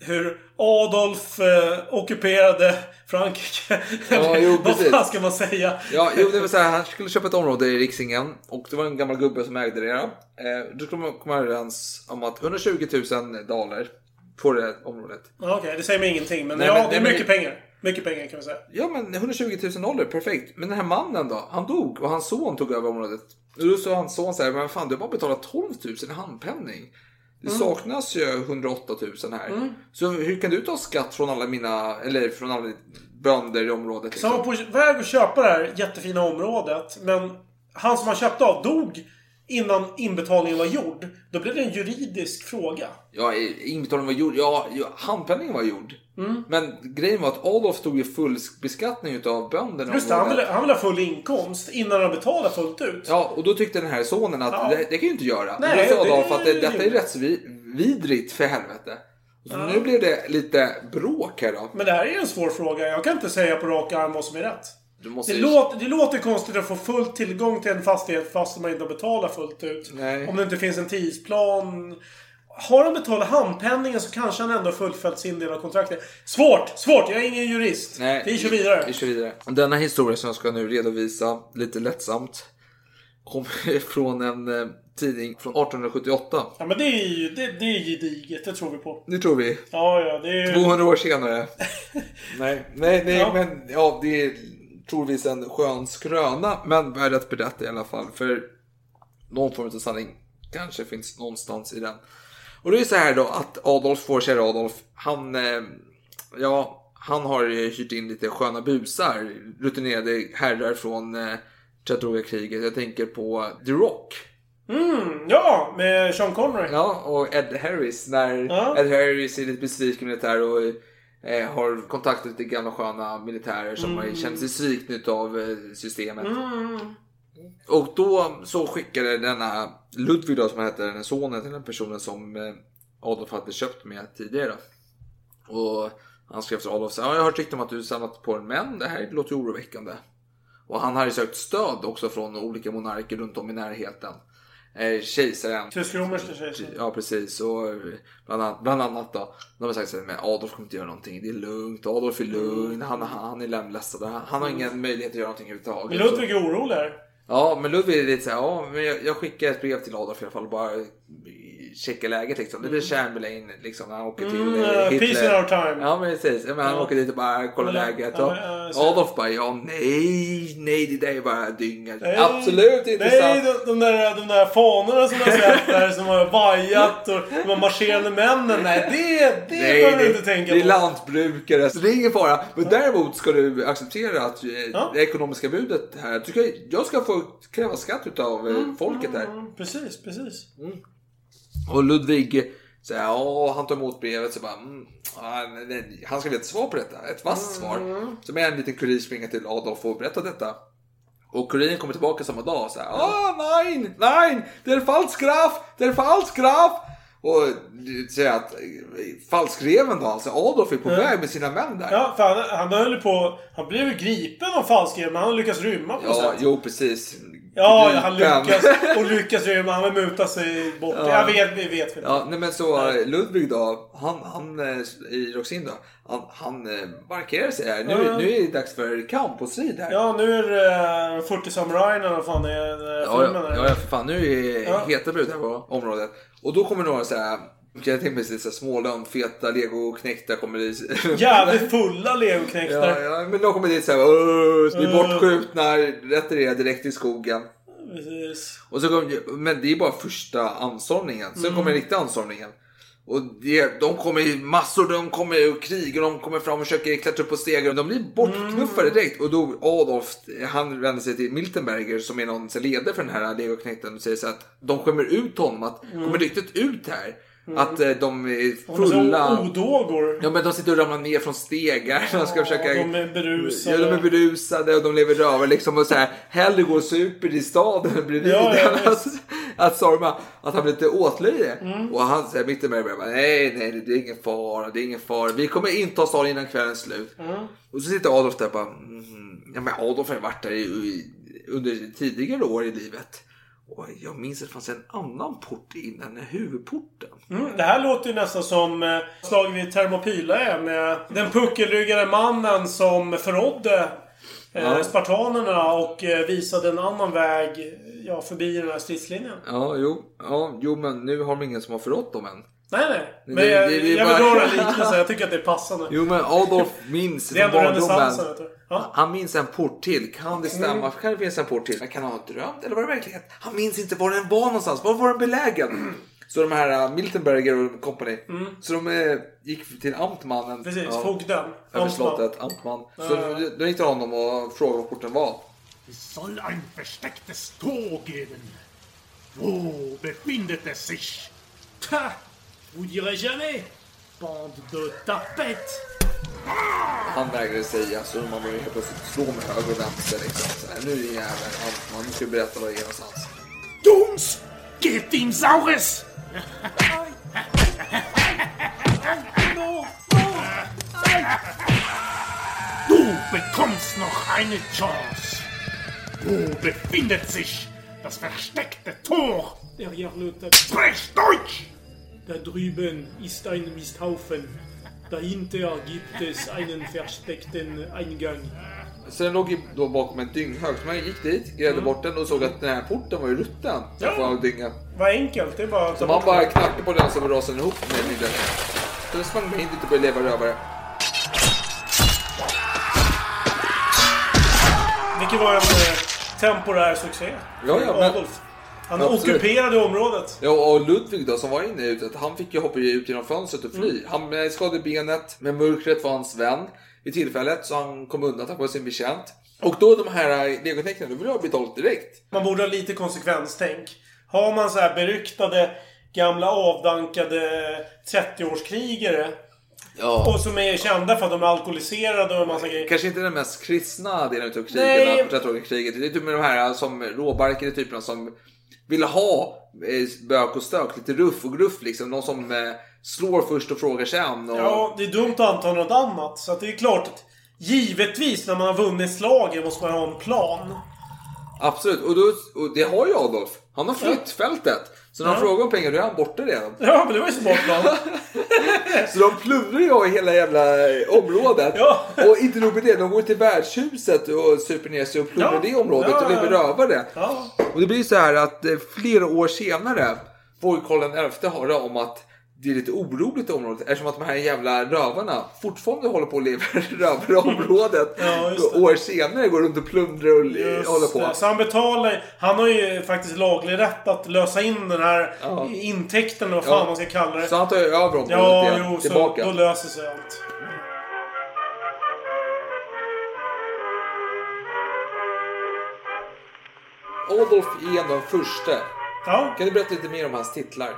hur Adolf eh, ockuperade Frankrike? Ja, jo, Vad precis. fan ska man säga? Ja, jo, det var så här, han skulle köpa ett område i Riksingen och det var en gammal gubbe som ägde det. Eh, då skulle man komma överens om att 120 000 dollar på det området. Okej, det säger mig ingenting. Men Nej, ja, men- det är mycket pengar. Mycket pengar kan vi säga. Ja men 120 000 dollar, perfekt. Men den här mannen då, han dog och hans son tog över området. Och då sa hans son så här, men fan du har bara betalat 12 000 i handpenning. Det Mm. saknas ju 108 000 här. Så hur kan du ta skatt från alla mina, eller från alla bönder i området? Så han var på väg att köpa det här jättefina området. Men han som han köpte av dog innan inbetalningen var gjord. Då blev det en juridisk fråga. Ja, inbetalningen var gjord. Ja, ja handpenningen var gjord. Mm. Men grejen var att Adolf tog ju full beskattning utav bönderna. Just det, han ville, han ville ha full inkomst innan han betalade fullt ut. Ja, och då tyckte den här sonen att Ja. det, det kan ju inte göra. Nej, då sa det- Adolf att det, detta är rättsvidrigt för helvete. Så nu blev det lite bråk här då. Men det här är ju en svår fråga. Jag kan inte säga på rak arm vad som är rätt. Du måste Det, ju- låter, det låter konstigt att få full tillgång till en fastighet fast man inte har betalat fullt ut. Nej. Om det inte finns en tidsplan. Har han betalat handpenningen så kanske han ändå fullföljt sin del av kontraktet. Svårt! Svårt! Jag är ingen jurist. Nej, vi kör vidare. Vi kör vidare. Denna historia som jag ska nu redovisa lite lättsamt kommer från en eh, tidning från 1878. Ja men det är ju det, det är gediget. Det tror vi på. Det tror vi. Ja, ja. Det är ju... 200 år senare. nej, nej, nej, Ja. men ja, det är troligtvis en skön skröna, men värd att berätta i alla fall. För någon form av sanning kanske finns någonstans i den. Och det är så här då att Adolf, vår kära Adolf, han, eh, ja, han har hyrt in lite sköna busar, rutinerade herrar från eh, Chattanooga-kriget. Jag tänker på The Rock. Mm, ja! Med Sean Connery. Ja, och Ed Harris. När Ja. Ed Harris är lite besviken militär och eh, har kontaktat lite gamla sköna militärer som har känt sig svikna av eh, systemet. Mm. Och då så skickade denna Ludvig då, som hette den sonen till den personen som eh, Adolf hade köpt med tidigare. Och han skrev till Adolf så här, ja, jag har hört rykten om att du samlat på en män, det här låter ju oroväckande. Och han hade sökt stöd också från olika monarker runt om i närheten. Eh, kejsaren. Tysk-romerska kejsaren. Ja precis och eh, bland annat, bland annat då. De har sagt men Adolf kommer inte göra någonting. Det är lugnt. Adolf är lugn. Han, han är lemlästad. Han, han har ingen möjlighet att göra någonting överhuvudtaget. Men Ludvig är orolig här. Ja, men Ludvig är lite såhär, ja, men jag, jag skickar ett brev till Adolf i alla fall bara checka läget liksom. Det blir Chamberlain liksom när han åker till Mm, eh, uh, Hitler. peace in our time. Ja men precis, men han Ja. åker dit och bara kollar Ja, läget. ja, Och eh, Adolf bara, ja nej, nej det där är bara dynga. Nej, Absolut inte Nej, sant. de, de, där, de där fanorna som jag sett där som har vajat och de här marscherande männen. Nej, det, det Nej, behöver du inte tänka det är på. lantbrukare, så det är ingen fara. Men däremot ska du acceptera att eh, det ekonomiska budet här, jag, ska få kräva skatt utav eh, folket här. Mm, precis, precis. Och Ludvig här, ja, han tar emot brevet så bara, mm, han ska väl ett svar på detta, ett vasst Mm. svar. Så med en liten kurir springer till Adolf och berättar detta. Och kuriren kommer tillbaka samma dag och säger, ah nej, nej, det är falsk graf, det är falsk graf. Och säger att falskreven då, alltså Adolf är på väg med sina män där. Ja, för han, han höll på... Han blev ju gripen av falskare, men han lyckas rymma på något Ja, sätt. jo precis. Ja, han lyckas. Och lyckas rymma. Han vill muta sig bort. Ja. Jag vet, vi vet. Ja, nej men så eh, Ludvig då, han, han eh, i Roxin då, han, han eh, markerar sig här. Nu, Ja. nu är det dags för kamp och strid här. Ja, nu är det uh, 40 samurajen eller vad fan det är. Ja, ja, ja, för fan. Nu är det heta brud här på området. Och då kommer några så här, jag tänka mig så Småland, feta legoknektar kommer dit. Jävligt fulla legoknektar. Ja, ja, men de kommer dit så här, "Åh, blir bortskjutna, retirerar direkt i skogen. Precis. Och så kom, men det är bara första anstormningen. Sen Mm. kommer den riktiga anstormningen. Och det, de kommer i massor, de kommer och krigar, de kommer fram och försöker klättra upp på stegar. De blir bortknuffade direkt. Och då Adolf, han vänder sig till Miltenberger som är någon ledare för den här legoknekten och säger så att de skämmer ut honom. Att kommer ryktet ut här att eh, de är Mm. De är fulla. odågor. Ja men de sitter och ramlar ner från stegar. De ska försöka... de är berusade. Ja, de är berusade och de lever rövar liksom och så här. Hellre går super i staden bredvid Ja, ja, än att, att storma. Att han blir lite åtlöje. Mm. Och han säger mitt i mig bara nej, nej, det är ingen fara, det är ingen fara. Vi kommer inte ha staden innan kvällens slut. Mm. Och så sitter Adolf där och bara, mm, ja men Adolf har ju varit där i, i, under tidigare år i livet. Och jag minns att det fanns en annan port innan huvudporten. Mm, det här låter ju nästan som eh, slaget vid Thermopylae med den puckelryggade mannen som förrådde eh, Ja. spartanerna och eh, visade en annan väg ja, förbi den här stridslinjen. Ja, jo, ja, jo, men nu har de ingen som har förrått dem än. Nej, nej. Men Det- jag, det- det jag vill bara- dra en liknelse. Jag tycker att det är passande. Jo men Adolf minns Det är från barndomen. Ja. Han minns en port till. Kan det stämma? Mm. Kan det finnas en port till? Men kan han ha drömt eller var det verklighet? Han minns inte var den var någonstans. Var var den belägen? Så de här uh, Miltenberger och company. Så de eh, gick till Amtmannen. Mm. Precis, fogden. Över slottet, Amtman. Så Ja, ja. då gick till honom och frågade var porten var. Soll ein verstecktes Tor geben. Wo befindet es sich? Ha! Vous direz jamais! Bande de tapettes! Han vägrade säga så man började helt plötsligt slå med höger och vänster. Liksom. Så här, nu jäveln Amtman, nu ska berätta var det är någonstans. Jungs, geht ihm Saures! Du bekommst noch eine Chance. Wo befindet sich das versteckte Tor? Derrière l'autre. Sprech Deutsch! Da drüben ist ein Misthaufen. Dahinter gibt es einen versteckten Eingang. Så den låg ju då bakom en dynghög. Så man gick dit, grävde bort den och såg att den här porten var ju rutten. Ja. ja. dynga. Vad enkelt. Det är bara att Så ta man bort bara den. knackade på den så rasade den ihop med tiden. Så då sprang man in dit och började leva rövare. Vilket var en eh, temporär succé. Ja, ja, men- Adolf. Han Absolut. ockuperade området. Ja, och Ludvig då som var inne i huset, han fick ju hoppa ut genom fönstret och fly. Han eh, skadade benet, men mörkret var hans vän i tillfället, så han kom undan tack vare sin betjänt. Och då de här eh, legotecknen, då vill jag betalt direkt. Man borde ha lite konsekvenstänk. Har man så här beryktade, gamla avdankade 30-årskrigare. Ja. Och som är kända för att de är alkoholiserade och en massa grejer. Kanske inte den mest kristna delen av krigen, på 30 kriget. Det är typ med de här som råbarkade typerna som vill ha eh, bök och stök, lite ruff och gruff liksom. Någon som eh, slår först och frågar sen. Och... Ja, det är dumt att anta något annat. Så det är klart att givetvis när man har vunnit slaget måste man ha en plan. Absolut, och, då, och det har ju Adolf. Han har flytt fältet. Så när de Ja. frågar om pengar, då är han borta redan. Ja, men det var ju smart plan. Så de plundrar ju hela jävla eh, området. Ja. Och inte nog med det, de går till värdshuset och super ner sig och plundrar Ja. det området Ja, och rövare. Ja. Och det blir så här att eh, flera år senare ju Karl XI höra om att det är lite oroligt i området eftersom att de här jävla rövarna fortfarande håller på att leva rövare i området. Ja. År senare går runt och plundrar och Just håller på. det. Så han betalar Han har ju faktiskt laglig rätt att lösa in den här Ja. intäkten, vad fan Ja. man ska kalla det. Så han tar ju över området Ja, igen, jo, tillbaka. då löser sig allt. Adolf är den första. Ja. Kan du berätta lite mer om hans titlar?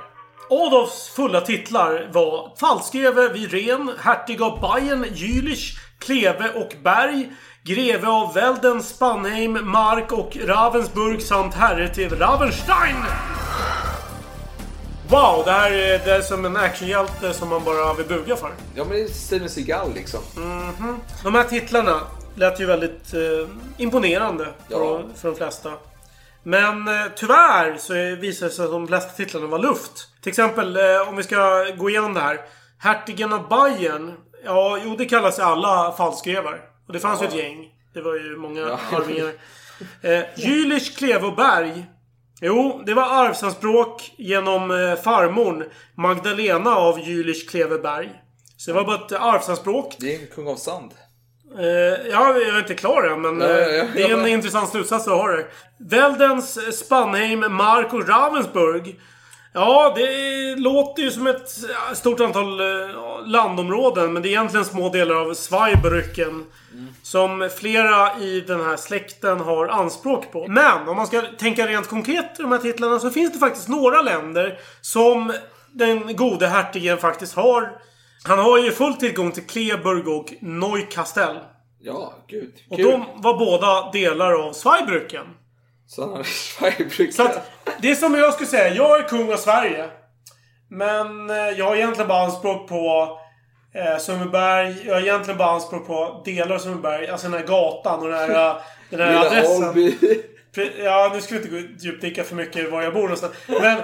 Adolfs fulla titlar var Falskgreve vid Ren, hertig av Bayern, Jülich, Kleve och Berg, greve av Welden, Spanheim, Mark och Ravensburg samt herre till Ravenstein. Wow, det här är, det är som en actionhjälte som man bara vill buga för. Ja, men det är Steven Seagal liksom. Mhm. De här titlarna lät ju väldigt eh, imponerande för, Ja. för de flesta. Men eh, tyvärr så visar det sig att de flesta titlarna var luft. Till exempel eh, om vi ska gå igenom det här. Hertigen av Bayern. Ja, jo det kallas alla falskgrevar. Och det fanns ju ett gäng. Det var ju många Ja. arvingar. Eh, Jülich, Kleve och Berg. Jo, det var arvsanspråk genom eh, farmorn Magdalena av Jülich, Kleve, Berg. Så det var bara ett arvsanspråk. Det är en kung av sand. Eh, ja, jag är inte klar än, men Ja, ja, eh, ja. det är en intressant slutsats att ha det. Veldens, eh, Spanheim, Mark och Ravensburg. Ja, det låter ju som ett stort antal eh, landområden, men det är egentligen små delar av Zweibrücken. Som flera i den här släkten har anspråk på. Men om man ska tänka rent konkret i de här titlarna så finns det faktiskt några länder som den gode hertigen faktiskt har. Han har ju full tillgång till Kleburg och Neukastel. Ja, gud. Och Kul. de var båda delar av Zweibrücken. Så han har Schweibrücken. Så att det är som jag skulle säga, jag är kung av Sverige. Men eh, jag har egentligen bara anspråk på eh, Sundbyberg. Jag har egentligen bara anspråk på delar av Sundbyberg. Alltså den här gatan och den här, eh, den här Lilla adressen. Alby. Ja, nu ska vi inte gå djupdyka för mycket var jag bor någonstans. Men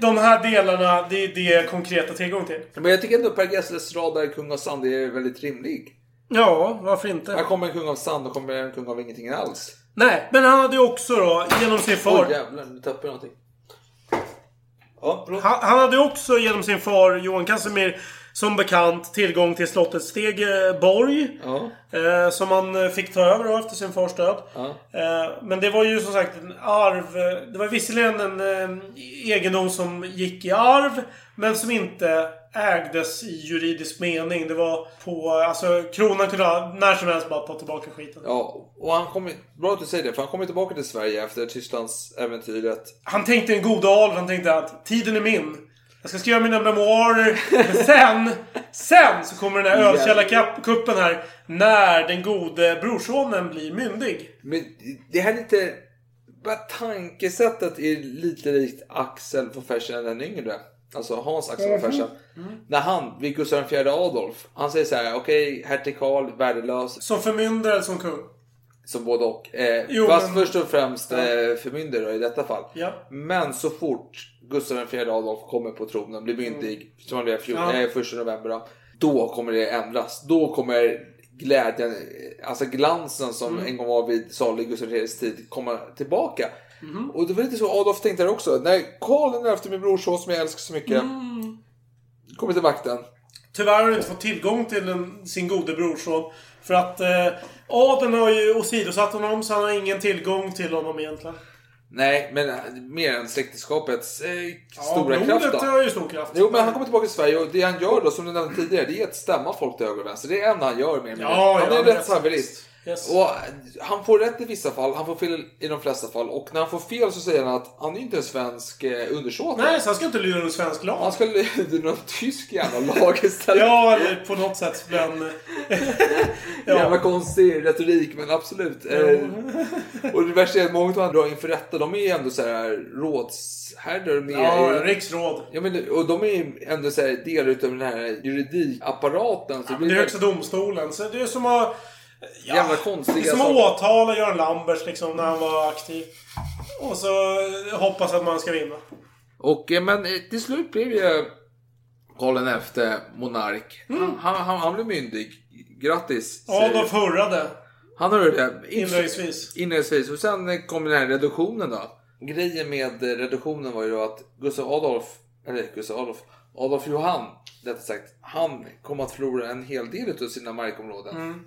de, här delarna, det är det jag har konkreta tillgång till. Men jag tycker ändå Per Gessles rad där kung av sand är väldigt rimlig. Ja, varför inte? Här kommer en kung av sand och kommer en kung av ingenting alls. Nej, men han hade ju också då, genom sin far... jävlar, nu tappade jag någonting. Ja. Han, han hade också genom sin far Johan Casimir som bekant tillgång till slottet Stegeborg. Ja. Eh, som han eh, fick ta över då efter sin fars död. Ja. Eh, men det var ju som sagt en arv. eh, Det var visserligen en eh, egendom som gick i arv. Men som inte ägdes i juridisk mening. Det var på... Alltså kronan kunde när som helst bara ta tillbaka skiten. Ja, och han kom, bra att du säger det, för han kom tillbaka till Sverige efter Tysklands äventyret. Han tänkte en god alv. Han tänkte att tiden är min. Jag ska skriva mina memoarer. Men sen, sen så kommer den här ölkällarkuppen här. När den gode brorsonen blir myndig. Men det här är lite... Bara tankesättet är lite likt Axel von Fersen den yngre. Alltså Hans Axel von Fersen. När han, vid Gustav IV Adolf, han säger så här: okej, hertig Karl, värdelös, Som förmyndare eller som kung. Som både och. Eh, Jo, fast men- först och främst eh, förmyndare i detta fall. Ja. Men så fort Gustav IV Adolf kommer på tronen, blir myndig, som han blev fjol- Ja. eh, första november då, då kommer det ändras. Då kommer glädjen, eh, alltså glansen som Mm. en gång var vid salig Gustav IIIs tid komma tillbaka. Mhm. Och det var lite så Adolf tänkte där också. När Karl XI, min brorson som jag älskar så mycket, Mm. kommer till makten. Tyvärr har han inte fått tillgång till en, sin gode brorson. För att eh, adeln har ju åsidosatt honom så han har ingen tillgång till honom egentligen. Nej, men eh, mer än släkteskapets eh, stora ja, kraft blodet då. har ju stor kraft. Jo, men han kommer tillbaka till Sverige och det han gör då, som du nämnde tidigare, det är att stämma folk till höger och vänster. Det är en han gör mer eller mindre. Ja, Han ja, är rätt savirist. Yes. Och han får rätt i vissa fall, han får fel i de flesta fall. Och när han får fel så säger han att han är inte en svensk eh, undersåte. Nej, så han ska inte lyda under svensk lag. Han ska lyda någon tysk jävla lag istället. Ja, eller på något sätt bli en... Jävla konstig retorik, men absolut. Eh, och det värsta är att många av de drar inför rätta, de är ju ändå så här rådsherrar med... Ja, riksråd. Ja, men, och de är ju ändå så här delar utav den här juridikapparaten. Så Men det är Högsta domstolen. Så det är som att... Ja, Jävla det konstiga är som saker. att åtala Göran Lambers liksom när han var aktiv. Och så hoppas att man ska vinna. Och, eh, men eh, till slut blev ju Karl XI monark. Mm. Han, han, han blev myndig. Grattis. Adolf hurrade. Han hörde det. Inledningsvis. Inledningsvis. Och sen kom den här reduktionen då. Grejen med reduktionen var ju då att Gustav Adolf, eller Gustav Adolf, Adolf Johan, detta sagt, han kom att förlora en hel del av sina markområden. Mm.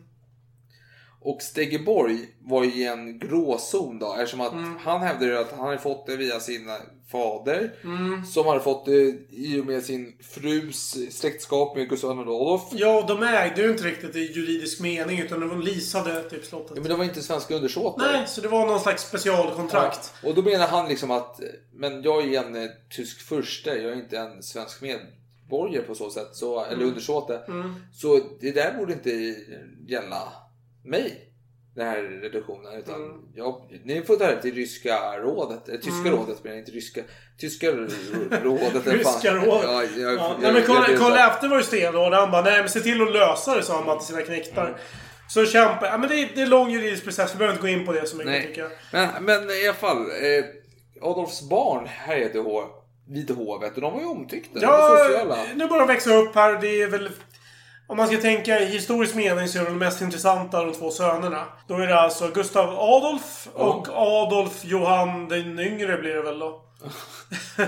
Och Stegeborg var ju i en gråzon då eftersom att Mm. han hävdade att han hade fått det via sin fader. Mm. Som hade fått det i och med sin frus släktskap med Gustav II Adolf. Ja, och de ägde ju inte riktigt i juridisk mening utan de leasade typ slottet. Ja, men det var inte svenska undersåtar. Nej, så det var någon slags specialkontrakt. Ja. Och då menar han liksom att men jag är en eh, tysk furste, jag är inte en svensk medborgare på så sätt. Så, eller Mm. undersåte. Mm. Så det där borde inte gälla mig. Den här reduktionen. Utan Mm. jag, ni får ta det till ryska rådet. Eh, tyska Mm. rådet menar inte ryska. Tyska rådet. Ryska rådet. Ja, jag, Ja, jag, nej, men jag- Karl Karl XI var ju stenhård. Han bara, nej men se till att lösa det, sa han bara till sina knektar. Så kämpa. Ja, men det är, det är lång juridisk process. Vi behöver inte gå in på det så mycket Nej. tycker jag. Men, men i alla fall. Eh, Adolfs barn härjade vid hovet och de var ju omtyckta. Ja, nu börjar de växa upp här. Det är väl... Om man ska tänka i historisk mening så är de mest intressanta de två sönerna. Då är det alltså Gustav Adolf och Adolf Johan den yngre blir det väl då.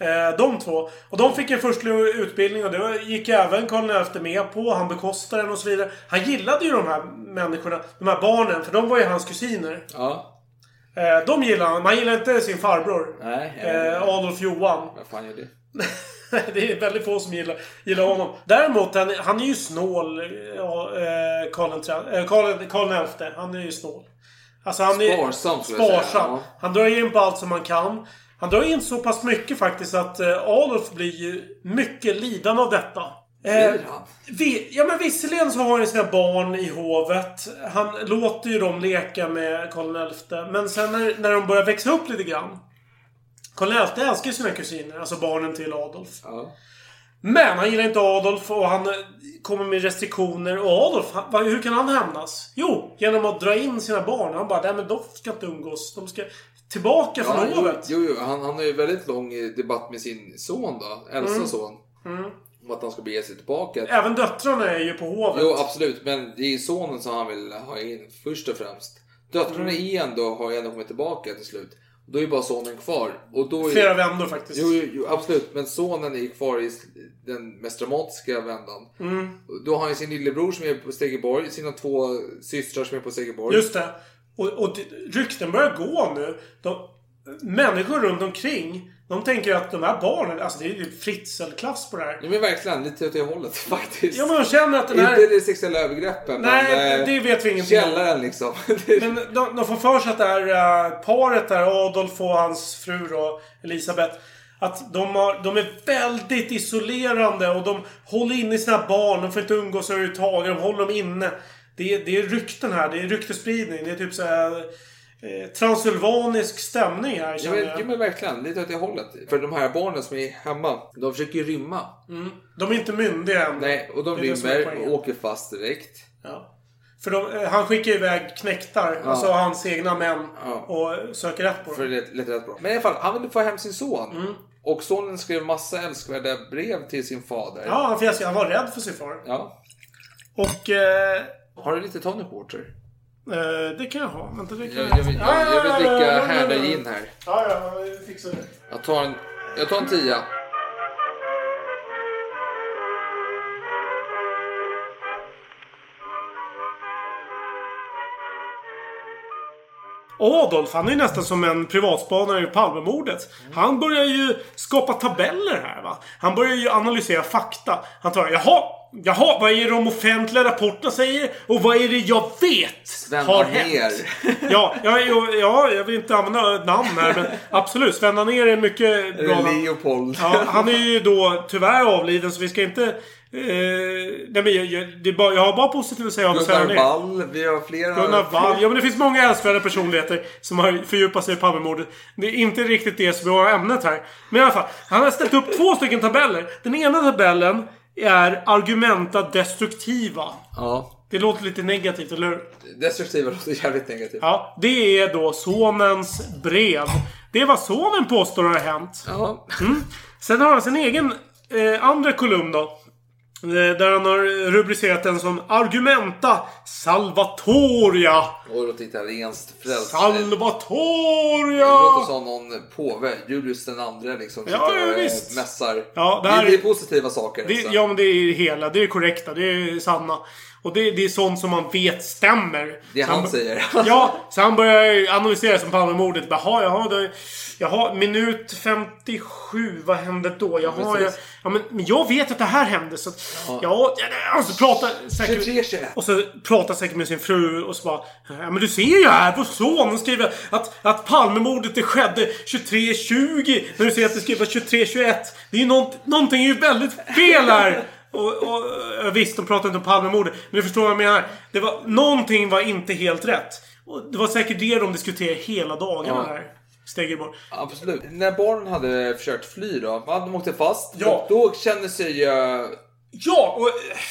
Eh, de två. Och de fick en förstlig utbildning och det gick även Karl XI med på. Han bekostade den och så vidare. Han gillade ju de här människorna, de här barnen, för de var ju hans kusiner. Ja. Eh, de gillade han. Man gillade inte sin farbror. Nej. Eh, Adolf Johan. Vad fan gör det? det är väldigt få som gillar, gillar honom. Däremot, han, han är ju snål. Ja, eh, Karl. Eh, Karl, Karl XI. Han är ju snål. Alltså han är Sparsam, säga. sparsam. Ja. Han drar in på allt som han kan. Han drar in så pass mycket faktiskt att eh, Adolf blir ju mycket lidande av detta. Eh, vi, ja men visserligen så har han sina barn i hovet. Han låter ju dem leka med Karl XI. Men sen när, när de börjar växa upp lite grann. XI älskar sina kusiner, alltså barnen till Adolf. Ja. Men han gillar inte Adolf och han eh, kommer med restriktioner. Och Adolf, han, hur kan han hämnas? Jo, genom att dra in sina barn. Han bara, nej men de ska inte umgås. De ska tillbaka Ja, från hovet. jo, jo, han, han har ju väldigt lång eh, debatt med sin son då, äldsta Mm. son. Mm. Om att han ska bege sig tillbaka. Även döttrarna är ju på hovet. Jo, absolut. Men det är sonen som han vill ha in först och främst. Döttrarna Mm. är ändå, har ju ändå kommit tillbaka till slut. Då är ju bara sonen kvar. Och då är... Flera vändor faktiskt. Jo, jo, jo, absolut. Men sonen är kvar i den mest dramatiska vändan. Mm. Då har han sin lillebror som är på Stegeborg, sina två systrar som är på Stegeborg. Just det. Och, och rykten börjar gå nu. De, människor runt omkring, de tänker att de här barnen, alltså det är ju fritzelklass på det här. Ja men verkligen, lite åt det hållet faktiskt. Ja men de känner att den här... Inte det sexuella övergreppen. Nej, men, eh, det vet vi ingenting. Källaren liksom. Men de, de får för sig att det här eh, paret där, Adolf och hans fru då, Elisabeth. Att de, har, de är väldigt isolerande och de håller inne sina barn. De får inte umgås överhuvudtaget. De håller dem inne. Det är, det är rykten här. Det är ryktespridning. Det är typ så här, eh, transylvanisk stämning här känner jag. ja men verkligen, lite åt det hållet. För de här barnen som är hemma, de försöker ju rymma. Mm. De är inte myndiga än. Nej, och de rymmer och åker fast direkt. Ja. För de, eh, han skickar iväg knektar, Ja. alltså hans egna män, Ja. och söker rätt på För dem. det lät rätt bra. Men i alla fall, han ville få hem sin son. Mm. Och sonen skrev massa älskvärda brev till sin fader. Ja, han, fjäskade. han var rädd för sin far. Ja. Och... Eh, Har du lite tonic water? Eh, det kan jag ha. Vänta, det kan Jag, jag, vill, jag, jag vill dricka härda gin här. Ja, ja, jag fixar det. Jag tar en, jag tar en tia. Adolf, han är ju nästan som en privatspanare i Palmemordet. Han börjar ju skapa tabeller här va. Han börjar ju analysera fakta. Han tar, jaha, jaha, vad är det de offentliga rapporterna säger? Och vad är det jag vet Sven har hänt? Ja, ja, ja, ja, jag vill inte använda namn här men absolut. Sven Anér är mycket bra namn. Leopold. Ja, han är ju då tyvärr avliden så vi ska inte... Eh, nej men jag, jag, det är bara, jag har bara positivt att säga om Sven Gunnar. Wall. Vi har flera. Gunnar Wall. Ja men det finns många älskvärda personligheter som har fördjupat sig i Palmemordet. Det är inte riktigt det som är ämnet här. Men i alla fall. Han har ställt upp två stycken tabeller. Den ena tabellen är argumenta destruktiva. Ja. Det låter lite negativt, eller hur? Destruktiva låter jävligt negativt. Ja, det är då sonens brev. Det är vad sonen påstår har hänt. Ja. Mm. Sen har han sin egen eh, andra kolumn då. Eh, Där han har rubricerat den som Argumenta Salvatoria. Och det låter italienskt frälst. Det Salvatoria! låter som någon påve. Julius den andre liksom. Ja, ja, eh, visst. Mässar. Ja, det det, här är är- positiva saker. Det, alltså. ja, men det är hela. Det är korrekta. Det är sanna. Och det, det är sånt som man vet stämmer. Det han b- säger. Ja, så han börjar analysera som Palmemordet. Jaha, jaha, jaha, minut 57. Vad hände då? Jaha, jag, ja, men, men jag vet att det här hände. Så ja, ja, och så pratar säkert... 23, 21. Och så pratar säkert med sin fru och så bara... Ja, men du ser ju här, vår son skriver att, att Palmemordet det skedde 23.20. När du säger att det skriver 23.21. Det är ju nånt, någonting är ju väldigt fel här. Och, och, visst, de pratar inte om Palmemordet. Men du förstår vad jag menar. Det var, någonting var inte helt rätt. Och det var säkert det de diskuterade hela dagarna Ja. här. Stegelborg. Absolut. När barnen hade försökt fly då. De åkte fast. Ja. Då kände sig ju Ja, och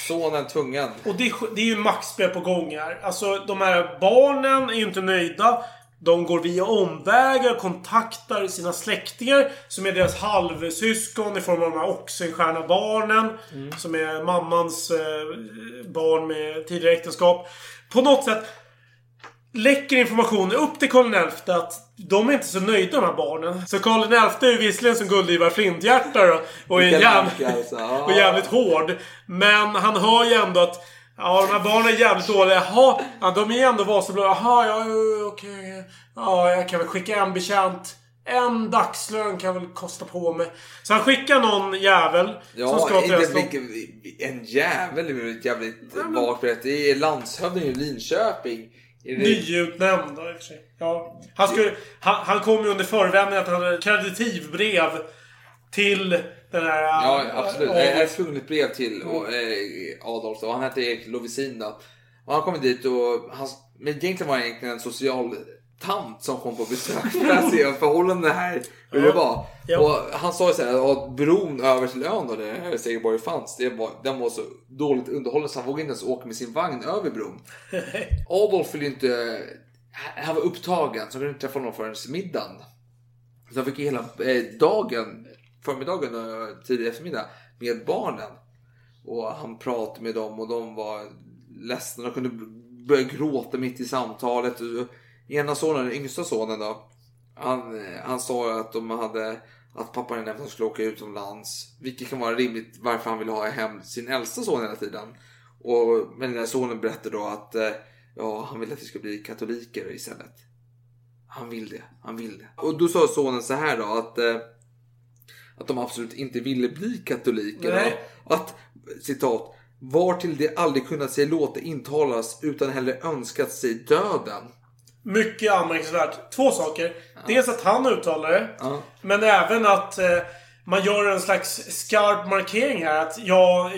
sonen tvungen. Och det, är- det är ju maktspel på gång här. Alltså de här barnen är ju inte nöjda. De går via omvägar, kontaktar sina släktingar som är deras halvsyskon i form av de här Oxenstierna-barnen. Som är mammans eh, barn med tidigare äktenskap. På något sätt läcker information upp till Karl XI att de är inte så nöjda de här barnen. Så Karl XI är ju visserligen som Gullivar Flinthjärta då, och är jävligt, alltså. Och jävligt hård. Men han hör ju ändå att Ja, de här barnen är jävligt dåliga. Jaha, ja, de är ändå Vasablad. Jaha, ja, ja, okej. Ja, jag kan väl skicka en betjänt. En dagslön kan jag väl kosta på mig. Så han skickar någon jävel som Ja, ska till inte vilken, en jävel är väl ett jävligt vagt berättat. Det är landshövdingen i Linköping. Det- Nyutnämnd i och för sig. Ja. Han, skulle, han, han kom ju under förevändning att han hade kreditivbrev till den här... Ja, absolut. äh, Jag har ett brev till och, eh, Adolf och han hette Erik Lovisin då. Och han kom dit och han, men egentligen var han egentligen en social tant som kom på besök för att se förhållandena här, hur det var. Ja. Och han sa ju såhär att bron över till ön då, där Segerborg fanns, det var, den var så dåligt underhållen så han vågade inte ens åka med sin vagn över bron. Adolf ville inte, han var upptagen så han kunde inte träffa honom förrän middagen. Så han fick hela eh, dagen, förmiddagen och tidig eftermiddag med barnen. Och han pratade med dem och de var ledsna. De kunde börja gråta mitt i samtalet. Ena sonen, den yngsta sonen då. Han, eh, han sa att de hade att pappan hade nämnt att de skulle åka utomlands. Vilket kan vara rimligt varför han ville ha hem sin äldsta son hela tiden. Och, men den här sonen berättade då att eh, ja, han vill att vi ska bli katoliker istället. Han vill det, han vill det. Och då sa sonen så här då att, eh, att de absolut inte ville bli katoliker. Nej. Att, citat, var till det aldrig kunnat sig låta intalas utan hellre önskat sig döden. Mycket anmärkningsvärt. Två saker. Dels att han uttalar det. Ja. Men även att eh, man gör en slags skarp markering här. Att ja,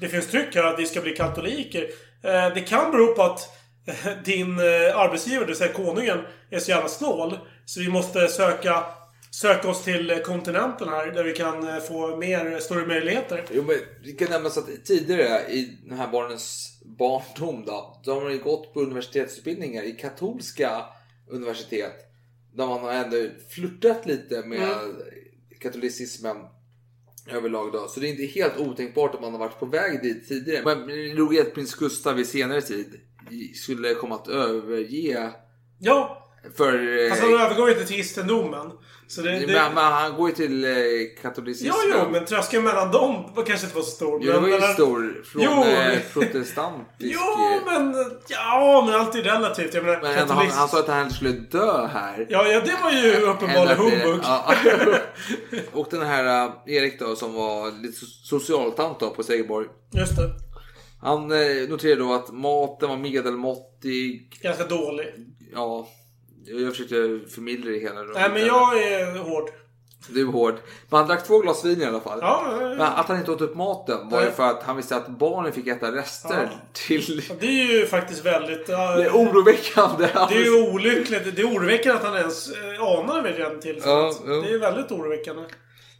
det finns tryck här att vi ska bli katoliker. Eh, det kan bero på att eh, din eh, arbetsgivare, det vill säga konungen, är så jävla snål. Så vi måste söka, söka oss till kontinenten här. Där vi kan eh, få mer, större möjligheter. Jo, men det kan nämnas att tidigare i den här barnens barndom då, de har ju gått på universitetsutbildningar i katolska universitet. Där man har ändå flörtat lite med katolicismen överlag då. Så det är inte helt otänkbart att man har varit på väg dit tidigare. Men det är roligt att prins Gustav i senare tid skulle komma att överge Ja, för... eh, fast han övergår ju inte till kristendomen. Så det, det, Men, men han går ju till eh, katolicismen. Ja, jo, men tröskeln mellan dem var kanske inte var så stor. Jo, det var ju men- stor från Jo. eh, protestantisk... Jo, men... Ja, men allt är relativt. Jag menar, Men ändå, han, han sa att han skulle dö här. Ja, ja, det var ju uppenbarligen humbug. Ja. och den här uh, Erik då som var lite so- socialtant då på Segerborg. Just det. Han eh, noterade då att maten var medelmåttig. Ganska dålig. Ja, jag försökte förmildra det hela. Nej, men jag är hård. Du är hård. Men han drack två glas vin i alla fall. Ja, ja, ja. Men att han inte åt upp maten var ju för att han visste att barnen fick äta rester till... Det är ju faktiskt väldigt... äh, Det är oroväckande. Det är ju olyckligt. Det är oroväckande att han ens äh, anade vid den ja. Det är väldigt oroväckande.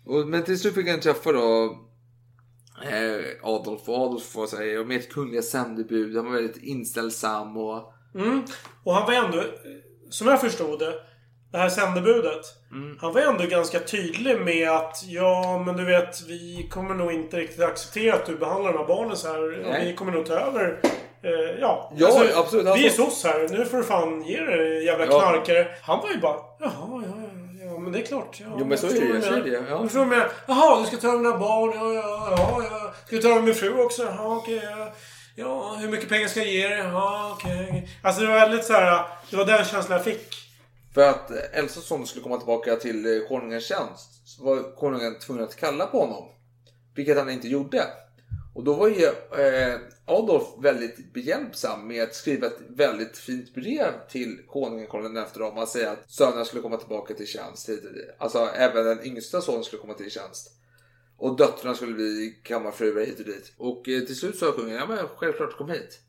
Och, men till slut fick han träffa då eh, Adolf. Och Adolf var så här, med ett kungliga sändebud. Han var väldigt inställsam och... Mm. Och han var ändå, eh, som jag förstod det, det här sändebudet. Mm. Han var ändå ganska tydlig med att ja, men du vet, vi kommer nog inte riktigt acceptera att du behandlar de här barnen så här. Och vi kommer nog ta över. Eh, ja, Ja, absolut. Han Vi är sa- soc här. Nu får du fan ge dig jävla Ja. knarkare. Han var ju bara, jaha, ja, ja, ja, men det är klart. Ja, Jo, men jag så är det, är menar. det, ja. Jag förstår menar. Jaha, du ska ta över mina barn. Ja, ja, ja, ja. Ska du ta över min fru också? Jaha, okej. ja. Ja, hur mycket pengar ska jag ge dig? Ja, okej. Alltså det var väldigt så här. Det var den känslan jag fick. För att Elsas son skulle komma tillbaka till eh, konungens tjänst så var konungen tvungen att kalla på honom. Vilket han inte gjorde. Och då var ju eh, Adolf väldigt behjälpsam med att skriva ett väldigt fint brev till konungen Karl efter om att säga att sönerna skulle komma tillbaka till tjänst. Eh, alltså även den yngsta sonen skulle komma till tjänst. Och döttrarna skulle bli kammarfruar hit och dit. Och eh, till slut sa kungen, ja men självklart kom hit.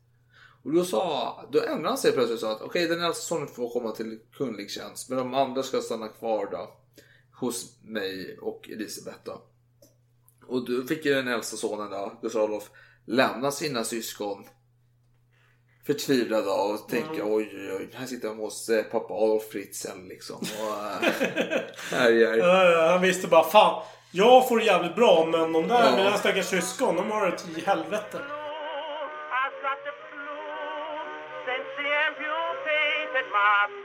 Och då, sa, då ändrade han sig plötsligt och sa att okej den äldsta sonen får komma till kunglig tjänst men de andra ska stanna kvar då hos mig och Elisabeth då. Och då fick ju den äldsta sonen då, Gustav Adolf, lämna sina syskon förtvivlade och tänka oj oj oj, här sitter han hos eh, pappa Adolf Fritzl liksom och äh. Ja, ja, han visste bara fan. Jag får det jävligt bra men de där, Ja. mina stackars syskon, de har det i helvete. My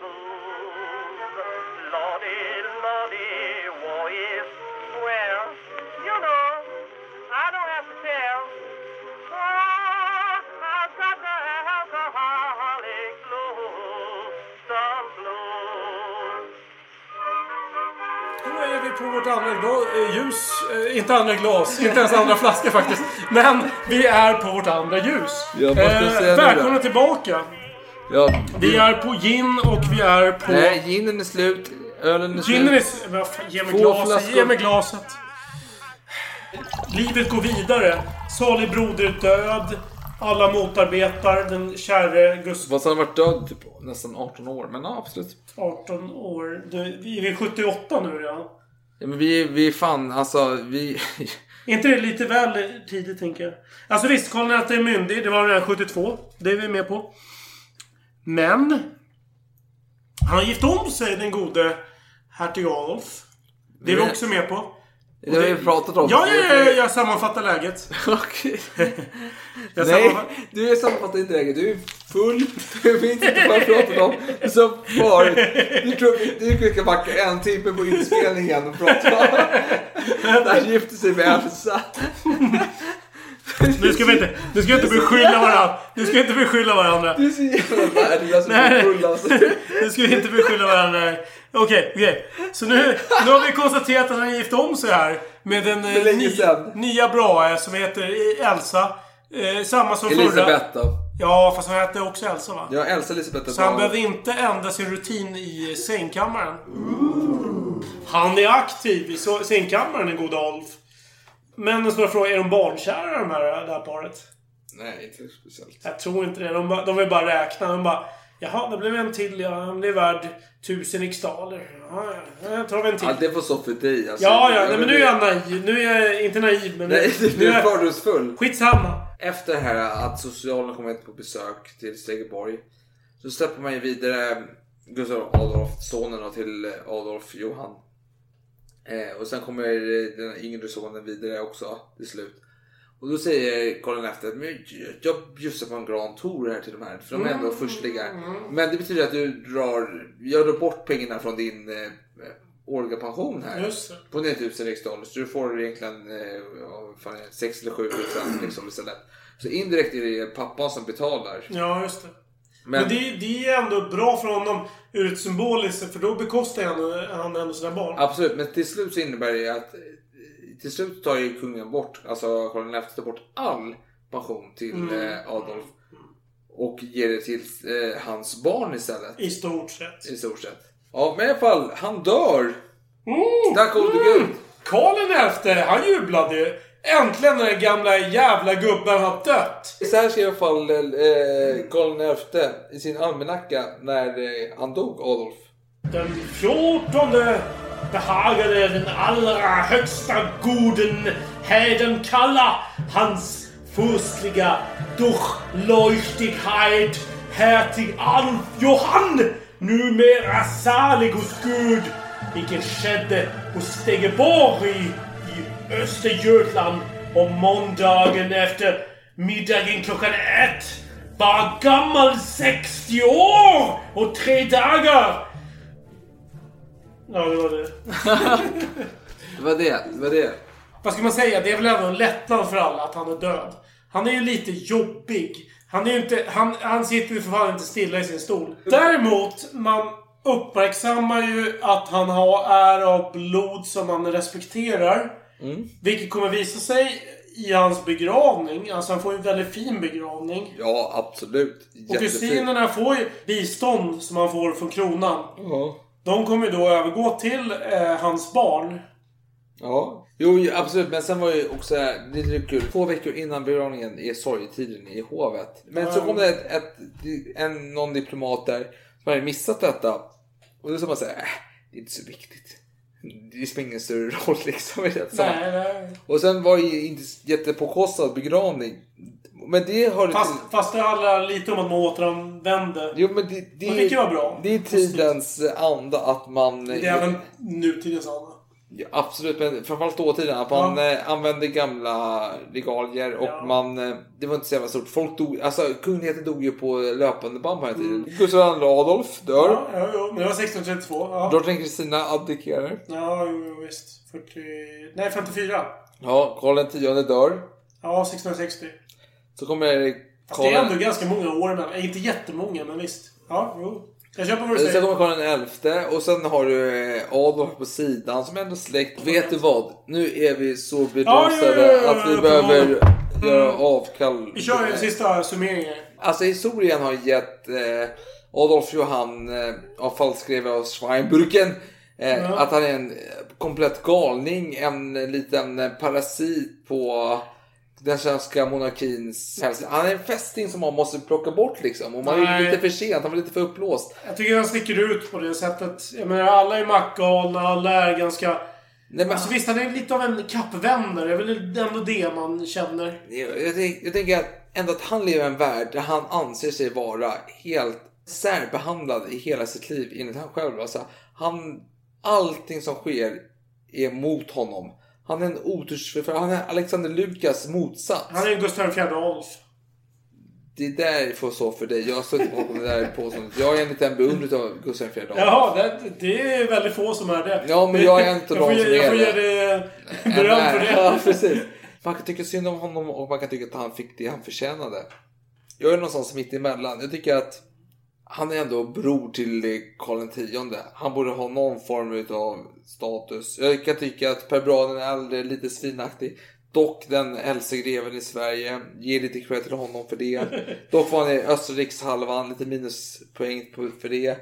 vårt andra glas, eh, ljus. Eh, inte andra glas, inte ens andra flaska faktiskt. Men vi är på vårt andra ljus. Då? välkomna tillbaka. Ja, Vi är på gin och vi är på... Nej, ginen är slut, ölen är Ginen är... slut. fan, Ge mig glaset, flaskor. ge mig glaset. Livet går vidare. Salig broder död. Alla motarbetar den käre Gustav. Fast han har varit död typ nästan 18 år, men ja, absolut. 18 år. Du, vi är 78 nu ja. Ja, men vi, vi fan, alltså vi... Är inte det lite väl tidigt tänker jag? Alltså visst, Karl XI är myndig. Det var redan 72. Det är vi med på. Men... Han har gift om sig, den gode hertig Adolf. Det är vi också med på. Det har vi pratat om. Ja, ja, ja, jag sammanfattar läget. Okej. Jag Nej, du är sammanfattar inte läget. Du är full. Du minns inte vad jag pratat om. Sa förut. Du tror du du ska backa en timme på inspelningen och prata han gifte sig med Elsa. Nu ska vi inte, nu ska vi inte beskylla varandra. Nu ska vi inte beskylla varandra. Du är så jävla värdelös och full alltså. Nu ska vi inte beskylla varandra. Okej, okej. Så nu, nu har vi konstaterat att han gift om sig här. Med en eh, ny, nya bra som heter Elsa. Eh, samma som förra. Elisabeth då? Ja, fast hon hette också Elsa va? Ja, Elsa Elisabeth är Så han behövde inte ändra sin rutin i sängkammaren. Han är aktiv i sängkammaren, den gode Alf. Men en stor fråga, är de barnkära de här, det här paret? Nej, inte speciellt. Jag tror inte det. De, de vill bara räkna. De bara... Jaha, det blev en till. Ja, han blev värd tusen riksdaler. Ja, ja, jag tar en till. Ja, det får stå för dig alltså. Ja, ja. Nej, men nu är jag naiv. Nu är jag inte naiv, men... Nej, nu du är är fördomsfull. Skitsamma. Efter det här att socialen kommit på besök till Stegeborg så släpper man ju vidare Gustav Adolf, sonen till Adolf Johan. Eh, och sen kommer den yngre sonen vidare också till slut. Och då säger Karl efter men jag bjussar på en Grand Tour här till de här för de är ändå förstliga. Men det betyder att du drar, jag drar bort pengarna från din eh, årliga pension här. Just. På 9000 riksdaler. Så du får egentligen eh, ja, vad fan är det, 6 eller 7 tusen liksom istället. Så indirekt är det pappan som betalar. Ja, just det. Men, Men, det, det är ändå bra för honom ur ett symboliskt... För då bekostar han, han ändå sina barn. Absolut, men till slut så innebär det att till slut tar ju kungen bort, alltså Karl XI tar bort all pension till Mm. eh, Adolf. Och ger det till eh, hans barn istället. I stort sett. I stort sett. Ja, men i alla fall, han dör. Mm. Tack gode gud. Karl XI, han jublade ju. Äntligen den gamla jävla gubben har dött. Så här skrev i alla fall eh, Karl XI i sin almanacka när eh, han dog, Adolf. Den fjortonde behagade den allra högsta goden häden kalla. Hans furstliga durchleuchtigkeit hertig Adolf Johann numera salig hos Gud. Vilket skedde hos Stegeborg i Östergötland om måndagen efter middagen klockan ett var gammal 60 år och tre dagar Ja, det var det. Det var det, det var det. Vad ska man säga? Det är väl ändå en lättnad för alla att han är död. Han är ju lite jobbig. Han är ju inte... Han, han sitter ju för fan inte stilla i sin stol. Däremot, man uppmärksammar ju att han har, är av blod som man respekterar. Vilket kommer visa sig i hans begravning. Alltså han får ju en väldigt fin begravning. Ja, absolut. Och kusinerna får ju bistånd som han får från kronan. Ja. De kommer ju då övergå till eh, hans barn. Ja. Jo, absolut. Men sen var ju också lite kul. Två veckor innan begravningen är sorgetiden i hovet. Men så kom det ett, ett, en, någon diplomat där som hade missat detta. Och då sa man såhär, äh, det är inte så viktigt. Det spelar ingen större roll liksom. i det så. Nej, nej. Och sen var det ju inte jättepåkostad begravning. Men det har... Fast, fast det handlar lite om att man återanvänder. Jo, men det, det, Det tycker jag var bra. det är tidens anda att man... Det är även nutidens anda. Ja, absolut, men framförallt dåtiden. Att man eh, använde gamla regalier och Ja. man... Eh, det var inte så jävla stort. Folk dog, alltså kungligheten dog ju på löpande band på den här tiden. Gustav II Adolf dör. Ja, ja, jo, men det var 1632. Ja, Drottning Kristina abdikerar. ja jo, visst. 40... Nej, 54. Ja, Karl X dör. Ja, 1660. Så kommer Fast det är ändå ganska många år emellan. Inte jättemånga, men visst. Ja, jo. Jag köper vad du Sen säger. kommer Karl XI och sen har du eh, Adolf på sidan som ändå släkt. Vet du vad? Nu är vi så Ja, berusade ja, att vi behöver göra avkall. Vi kör ju sista summeringen. Alltså historien har gett eh, Adolf Johann eh, av falskskrevet av Schweinburgen eh, Ja. att han är en komplett galning, en liten parasit på den svenska monarkins. Han är en fästing som man måste plocka bort liksom. Och man är Nej. lite för sent, han var lite för uppblåst. Jag tycker han sticker ut på det sättet. Jag menar, alla är mackgalna, alla är ganska... Nej, men, Alltså visst, han är lite av en kappvändare. Det är väl ändå det man känner. jag, jag, tänk, jag tänker att ändå att han lever i en värld där han anser sig vara helt särbehandlad i hela sitt liv enligt han själv. Alltså, han, allting som sker är mot honom. Han är en otursförfattare. Han är Alexander Lukas motsats. Han är Gustav IV Adolf. Det där får så för dig. Jag suttit bakom det där påståendet. Jag är en liten beundrare av Gustav IV Adolf. Jaha, det, det är väldigt få som är det. Ja, men jag är inte jag får de som Jag är får ge det. dig En beröm för det. Ja, precis. Man kan tycka synd om honom och man kan tycka att han fick det han förtjänade. Jag är någonstans mitt emellan. Jag tycker att han är ändå bror till Karl X. Han borde ha någon form av status. Jag kan tycka att Per Braden är äldre, lite svinaktig. Dock den äldste greven i Sverige. Ge lite cred till honom för det. Dock var han i Österrikshalvan, lite minuspoäng för det.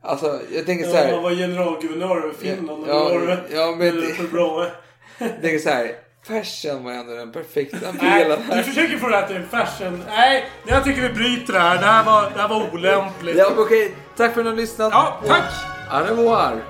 Alltså, jag tänker så Ja, här. han var generalguvernör över Finland. Ja, var det? ja, men- bra. Jag tänker så här. Fashion var ändå den perfekta delen du försöker få det här till fashion. Nej, jag tycker vi bryter det här. Det här var, det här var olämpligt. Ja, okej. Tack för att ni har lyssnat. Ja, tack! Au revoir.